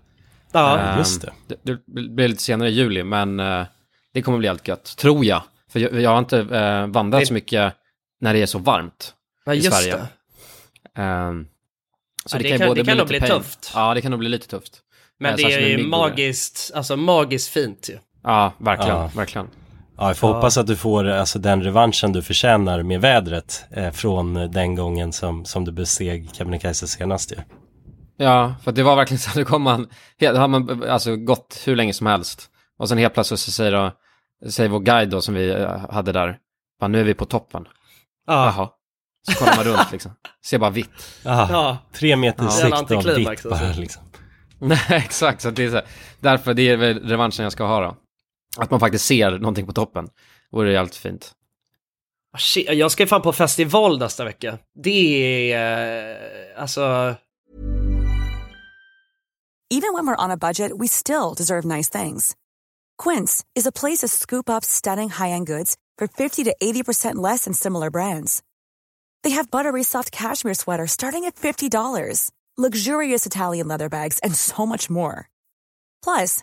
Speaker 1: Ja,
Speaker 2: Ehm,
Speaker 3: just det.
Speaker 2: det. Det blir lite senare i juli, men eh, det kommer bli allt gött, tror jag. För jag, jag har inte eh, vandrat
Speaker 1: Det-
Speaker 2: så mycket när det är så varmt
Speaker 1: ja
Speaker 2: i
Speaker 1: just
Speaker 2: Sverige.
Speaker 1: det.
Speaker 2: Ehm, så
Speaker 1: Ja,
Speaker 2: det,
Speaker 1: det
Speaker 2: kan,
Speaker 1: kan-
Speaker 2: både
Speaker 1: det kan nog
Speaker 2: lite
Speaker 1: bli
Speaker 2: pain.
Speaker 1: tufft.
Speaker 2: Ja, det kan nog bli lite tufft.
Speaker 1: Men
Speaker 2: Eh,
Speaker 1: det är ju magiskt, alltså magiskt fint ju.
Speaker 2: Ja, verkligen,
Speaker 3: Ja.
Speaker 2: verkligen.
Speaker 3: Ja, jag får hoppas att du får alltså, den revanschen du förtjänar med vädret eh, från den gången som, som du besteg Kebnekaise senast ju.
Speaker 2: Ja, för det var verkligen så att det kom man, he- har man alltså gått hur länge som helst. Och sen helt plötsligt så säger, då, säger vår guide då som vi eh, hade där, bara, nu är vi på toppen.
Speaker 1: Ja,
Speaker 2: Jaha. Så kollar man runt liksom, ser bara vitt.
Speaker 1: Ja.
Speaker 3: Tre meters
Speaker 2: Ja.
Speaker 3: sikt av vitt bara
Speaker 1: alltså.
Speaker 3: liksom.
Speaker 2: Nej, exakt, så det är så här, därför det är väl revanschen jag ska ha då. Att man faktiskt ser någonting på toppen. Vore jävligt fint.
Speaker 1: Ah, shit, Jag ska ju fan på festival nästa vecka. Det är, eh, alltså,
Speaker 10: Even when we're on a budget, we still deserve nice things. Quince is a place to scoop up stunning high-end goods for 50 to 80% less than similar brands. They have buttery soft cashmere sweaters starting at $50, luxurious Italian leather bags, and so much more. Plus,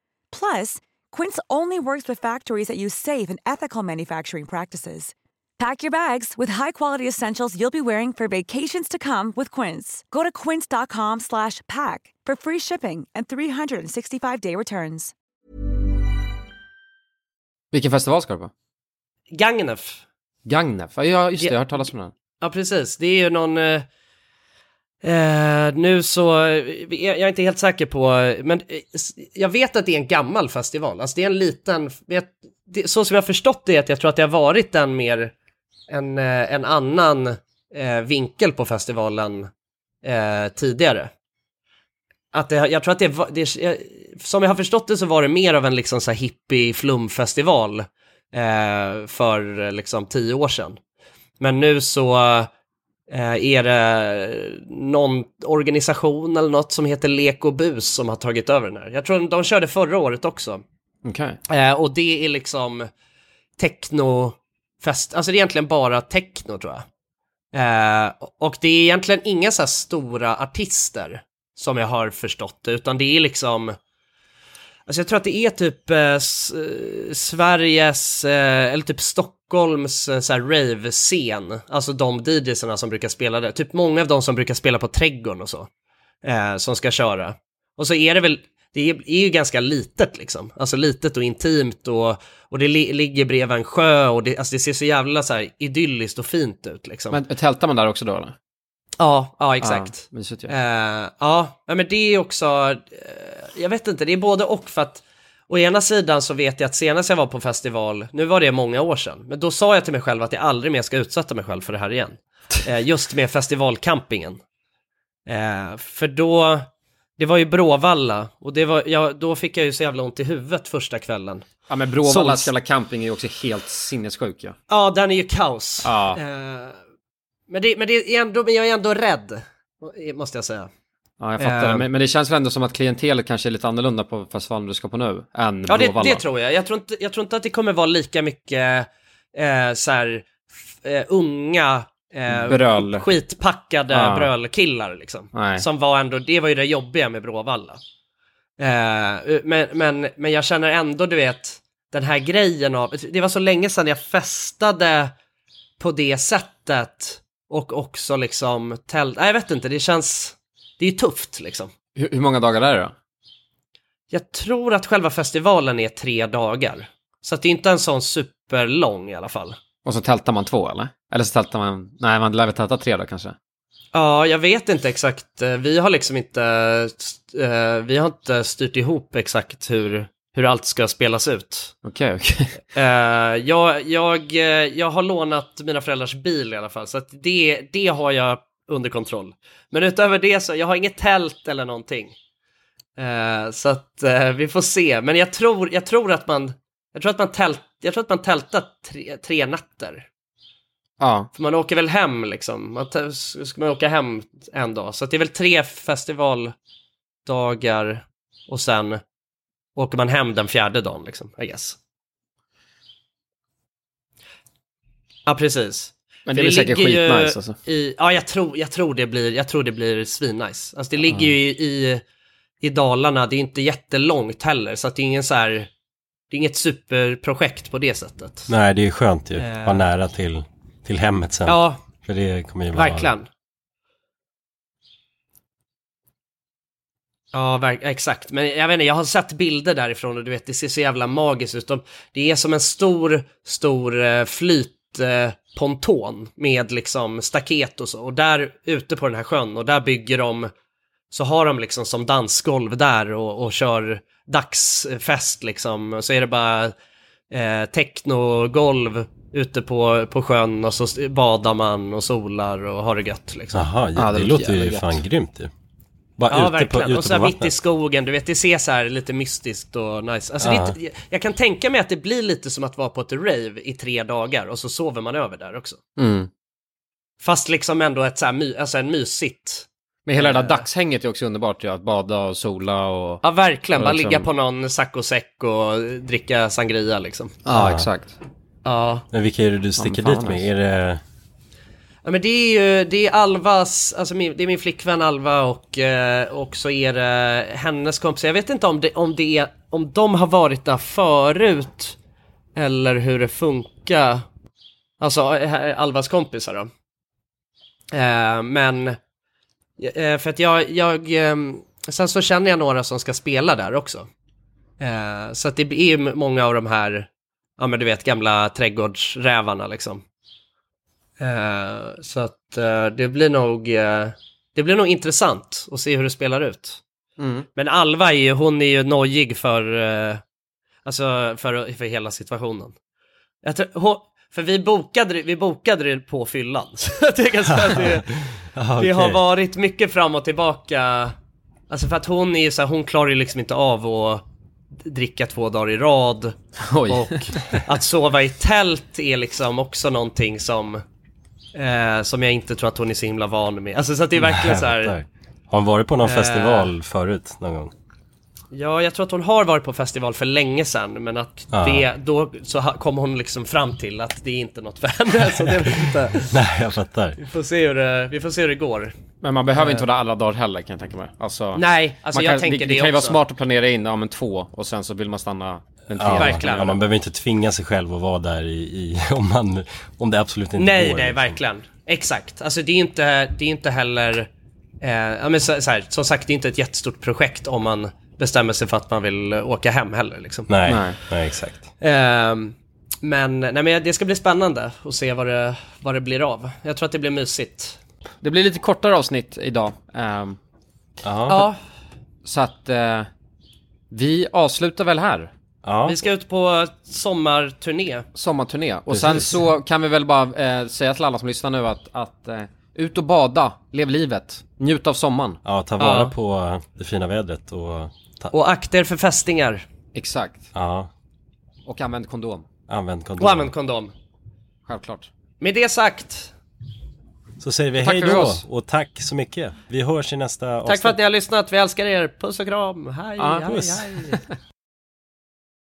Speaker 10: Plus, Quince only works with factories that use safe and ethical manufacturing practices. Pack your bags with high-quality essentials you'll be wearing for vacations to come with Quince. Go to quince.com slash pack for free shipping and 365-day returns.
Speaker 2: Vilken festival ska du på?
Speaker 1: Gagnef.
Speaker 2: Gagnef? Ja, just det,
Speaker 1: Ja.
Speaker 2: jag har hört talas om den.
Speaker 1: Ja, precis. Det är ju någon... Eh, Uh, nu så, eh, jag är inte helt säker på, men eh, jag vet att det är en gammal festival. Alltså det är en liten, vet, det, så som jag har förstått det är att jag tror att det har varit en mer, en, en annan eh, vinkel på festivalen eh, tidigare. Att det, jag tror att det var, det, jag, som jag har förstått det så var det mer av en liksom så här hippie flumfestival eh, för liksom tio år sedan. Men nu så är det någon organisation eller något som heter Lek och Bus som har tagit över den här. Jag tror de körde förra året också.
Speaker 2: Okej.
Speaker 1: Eh, och det är liksom technofest, alltså det är egentligen bara techno tror jag. Eh, och det är egentligen inga så här stora artister som jag har förstått det, utan det är liksom Alltså jag tror att det är typ eh, Sveriges, eh, eller typ Stockholms eh, rave-scen, alltså de DJsarna som brukar spela där, typ många av de som brukar spela på Trädgården och så, eh, som ska köra. Och så är det väl, det är, är ju ganska litet liksom, alltså litet och intimt och, och det li ligger bredvid en sjö och det, alltså det ser så jävla så här idylliskt och fint ut liksom.
Speaker 2: Men tältar man där också då eller?
Speaker 1: Ja, ja exakt.
Speaker 2: Ja, mysigt.
Speaker 1: Eh, ja, ja, men det är också, eh, jag vet inte, det är både och för att å ena sidan så vet jag att senast jag var på festival, nu var det många år sedan, men då sa jag till mig själv att jag aldrig mer ska utsätta mig själv för det här igen. Eh, just med festivalcampingen. Eh, för då, det var ju Bråvalla och det var, ja, då fick jag ju så jävla ont i huvudet första kvällen.
Speaker 2: Ja men Bråvallas jävla camping är ju också helt sinnessjuk ja.
Speaker 1: Ja, den är ju kaos.
Speaker 2: Ja.
Speaker 1: Eh, men, det, men, det är ändå, men jag är ändå rädd, måste jag säga.
Speaker 2: Ja, jag fattar.
Speaker 1: Eh.
Speaker 2: Men, men det känns väl ändå som att klientelet kanske är lite annorlunda på festivalen du ska på nu än
Speaker 1: Ja, det, det tror jag. Jag tror, inte, jag tror inte att det kommer vara lika mycket eh, så här, eh, unga, eh,
Speaker 2: Bröl.
Speaker 1: skitpackade
Speaker 2: Ja.
Speaker 1: brölkillar liksom.
Speaker 2: Nej.
Speaker 1: Som var ändå, det var ju det jobbiga med Bråvalla. Eh, men, men, men jag känner ändå, du vet, den här grejen av, det var så länge sedan jag festade på det sättet och också liksom tält, nej jag vet inte, det känns, det är tufft liksom.
Speaker 2: Hur, hur många dagar är det då?
Speaker 1: Jag tror att själva festivalen är tre dagar. Så att det är inte en sån superlång i alla fall.
Speaker 2: Och så tältar man två eller? Eller så tältar man, nej man lär väl tälta tre då kanske?
Speaker 1: Ja, jag vet inte exakt. Eh, Vi har liksom inte, eh, vi har inte styrt ihop exakt hur, hur allt ska spelas ut.
Speaker 2: Okej, okej.
Speaker 1: Eh, jag, jag, jag har lånat mina föräldrars bil i alla fall, så att det, det har jag under kontroll. Men utöver det så, jag har inget tält eller någonting. Eh, så att eh, vi får se, men jag tror, jag tror att man, jag tror att man tält, jag tror att man tältar tre, tre nätter.
Speaker 2: Ja.
Speaker 1: För man åker väl hem liksom, man ska man åka hem en dag. Så det är väl tre festivaldagar och sen åker man hem den fjärde dagen liksom, I guess. Ja, precis.
Speaker 2: Men
Speaker 1: För
Speaker 2: det är väl säkert skitnice alltså.
Speaker 1: I, ja, jag tror, jag tror det blir, jag tror det blir svinnice. Alltså det ligger ju i, i, Dalarna, det är inte jättelångt heller, så att det är ingen så här, det är inget superprojekt på det sättet.
Speaker 3: Nej, det är skönt ju.
Speaker 1: Eh.
Speaker 3: Vara nära till, till hemmet sen.
Speaker 1: Ja,
Speaker 3: För det kommer ju vara...
Speaker 1: verkligen. Ja, verk- exakt. Men jag vet inte, jag har sett bilder därifrån och du vet, det ser så jävla magiskt ut. De, det är som en stor, stor eh, eh, ponton med liksom staket och så. Och där ute på den här sjön och där bygger de, så har de liksom som dansgolv där och, och kör dagsfest liksom. Så är det bara eh, technogolv ute på, på sjön och så badar man och solar och har det gött liksom.
Speaker 3: Jaha, ja,
Speaker 2: Ja,
Speaker 3: det,
Speaker 2: det
Speaker 3: låter ju fan grymt ju. Bara
Speaker 1: Ja,
Speaker 3: ute på,
Speaker 1: verkligen.
Speaker 3: ute
Speaker 1: och så här
Speaker 3: på
Speaker 1: mitt i skogen, du vet, det ser så här lite mystiskt och nice. Alltså,
Speaker 3: Ja.
Speaker 1: det, jag kan tänka mig att det blir lite som att vara på ett rave i tre dagar och så sover man över där också.
Speaker 2: Mm.
Speaker 1: Fast liksom ändå ett så här, my, alltså en mysigt.
Speaker 2: Men hela det
Speaker 1: Eh.
Speaker 2: där dagshänget är också underbart ju, att bada och sola och...
Speaker 1: Ja, verkligen.
Speaker 2: Ja,
Speaker 1: Bara
Speaker 2: liksom.
Speaker 1: ligga på någon saccosäck och dricka sangria liksom.
Speaker 2: Ja,
Speaker 3: Ja.
Speaker 2: exakt.
Speaker 1: Ja.
Speaker 3: Men vilka är det du sticker dit med?
Speaker 2: nice.
Speaker 3: Är det...
Speaker 1: Ja men det är ju, det är Alvas, alltså min, det är min flickvän Alva och, eh, och så är det hennes kompisar. Jag vet inte om det, om det är, om de har varit där förut eller hur det funkar. Alltså eh, eh, Alvas kompisar då. Eh, men, eh, för att jag, jag, eh, sen så känner jag några som ska spela där också. Eh, så att det är ju många av de här, ja men du vet gamla trädgårdsrävarna liksom. Eh, så att eh, det blir nog, eh, det blir nog intressant att se hur det spelar ut.
Speaker 2: Mm.
Speaker 1: Men Alva är ju, hon är ju nojig för, alltså för, för hela situationen. Jag tror, hon, för vi bokade, vi bokade det på fyllan. Så jag att det,
Speaker 3: Ja,
Speaker 1: det har varit mycket fram och tillbaka. Alltså för att hon är så här, hon klarar ju liksom inte av att dricka två dagar i rad.
Speaker 2: Oj.
Speaker 1: Och att sova i tält är liksom också någonting som, eh, som jag inte tror att hon är så himla van med. Alltså så att det är verkligen så här.
Speaker 3: Har hon varit på någon
Speaker 1: Eh.
Speaker 3: festival förut någon gång?
Speaker 1: Ja, jag tror att hon har varit på festival för länge sedan, men att
Speaker 3: Ja.
Speaker 1: det, då så kom hon liksom fram till att det är inte något för henne. Så det vet inte.
Speaker 3: Nej, jag fattar.
Speaker 1: Vi får se hur det, vi får se hur det går.
Speaker 2: Men man behöver
Speaker 1: Eh.
Speaker 2: inte vara där alla dagar heller kan jag tänka mig. Alltså,
Speaker 1: Nej, alltså
Speaker 2: man
Speaker 1: jag
Speaker 2: kan,
Speaker 1: tänker
Speaker 2: det,
Speaker 1: det
Speaker 2: kan ju vara smart att planera in, ja men två, och sen så vill man stanna den.
Speaker 3: Ja,
Speaker 1: Verkligen.
Speaker 3: Ja, man behöver inte tvinga sig själv att vara där i, i om, man, om det absolut inte
Speaker 1: Nej,
Speaker 3: går.
Speaker 1: nej,
Speaker 3: liksom.
Speaker 1: verkligen. Exakt. Alltså det är inte, det är inte heller... Eh, ja, men så, så här, som sagt, det är inte ett jättestort projekt om man bestämmer sig för att man vill eh, åka hem heller. Liksom.
Speaker 3: Nej,
Speaker 2: Nej.
Speaker 3: nej. exakt.
Speaker 1: Ehm, men, nej, men det ska bli spännande att se vad det, vad det blir av. Jag tror att det blir mysigt.
Speaker 2: Det blir lite kortare avsnitt idag.
Speaker 3: Ja,
Speaker 1: Ja,
Speaker 2: så att eh, vi avslutar väl här.
Speaker 3: Ja.
Speaker 1: vi ska ut på sommarturné.
Speaker 2: Sommarturné. Och
Speaker 3: Precis.
Speaker 2: sen så kan vi väl bara eh, säga till alla som lyssnar nu att, att eh, ut och bada, lev livet, njut av sommaren.
Speaker 3: ja ta vara
Speaker 1: Ja.
Speaker 3: på det fina vädret och, ta,
Speaker 1: Och akta er för fästingar.
Speaker 2: Exakt.
Speaker 3: ja,
Speaker 2: Och använd kondom.
Speaker 3: använd kondom.
Speaker 1: Och använd kondom.
Speaker 2: Självklart.
Speaker 1: Med det sagt,
Speaker 3: Så säger vi hej då
Speaker 2: oss.
Speaker 3: och tack så mycket. Vi hörs i nästa
Speaker 1: tack för att ni har lyssnat. Vi älskar er. Puss och kram. Hej,
Speaker 2: Ja,
Speaker 1: hej,
Speaker 3: puss.
Speaker 1: hej.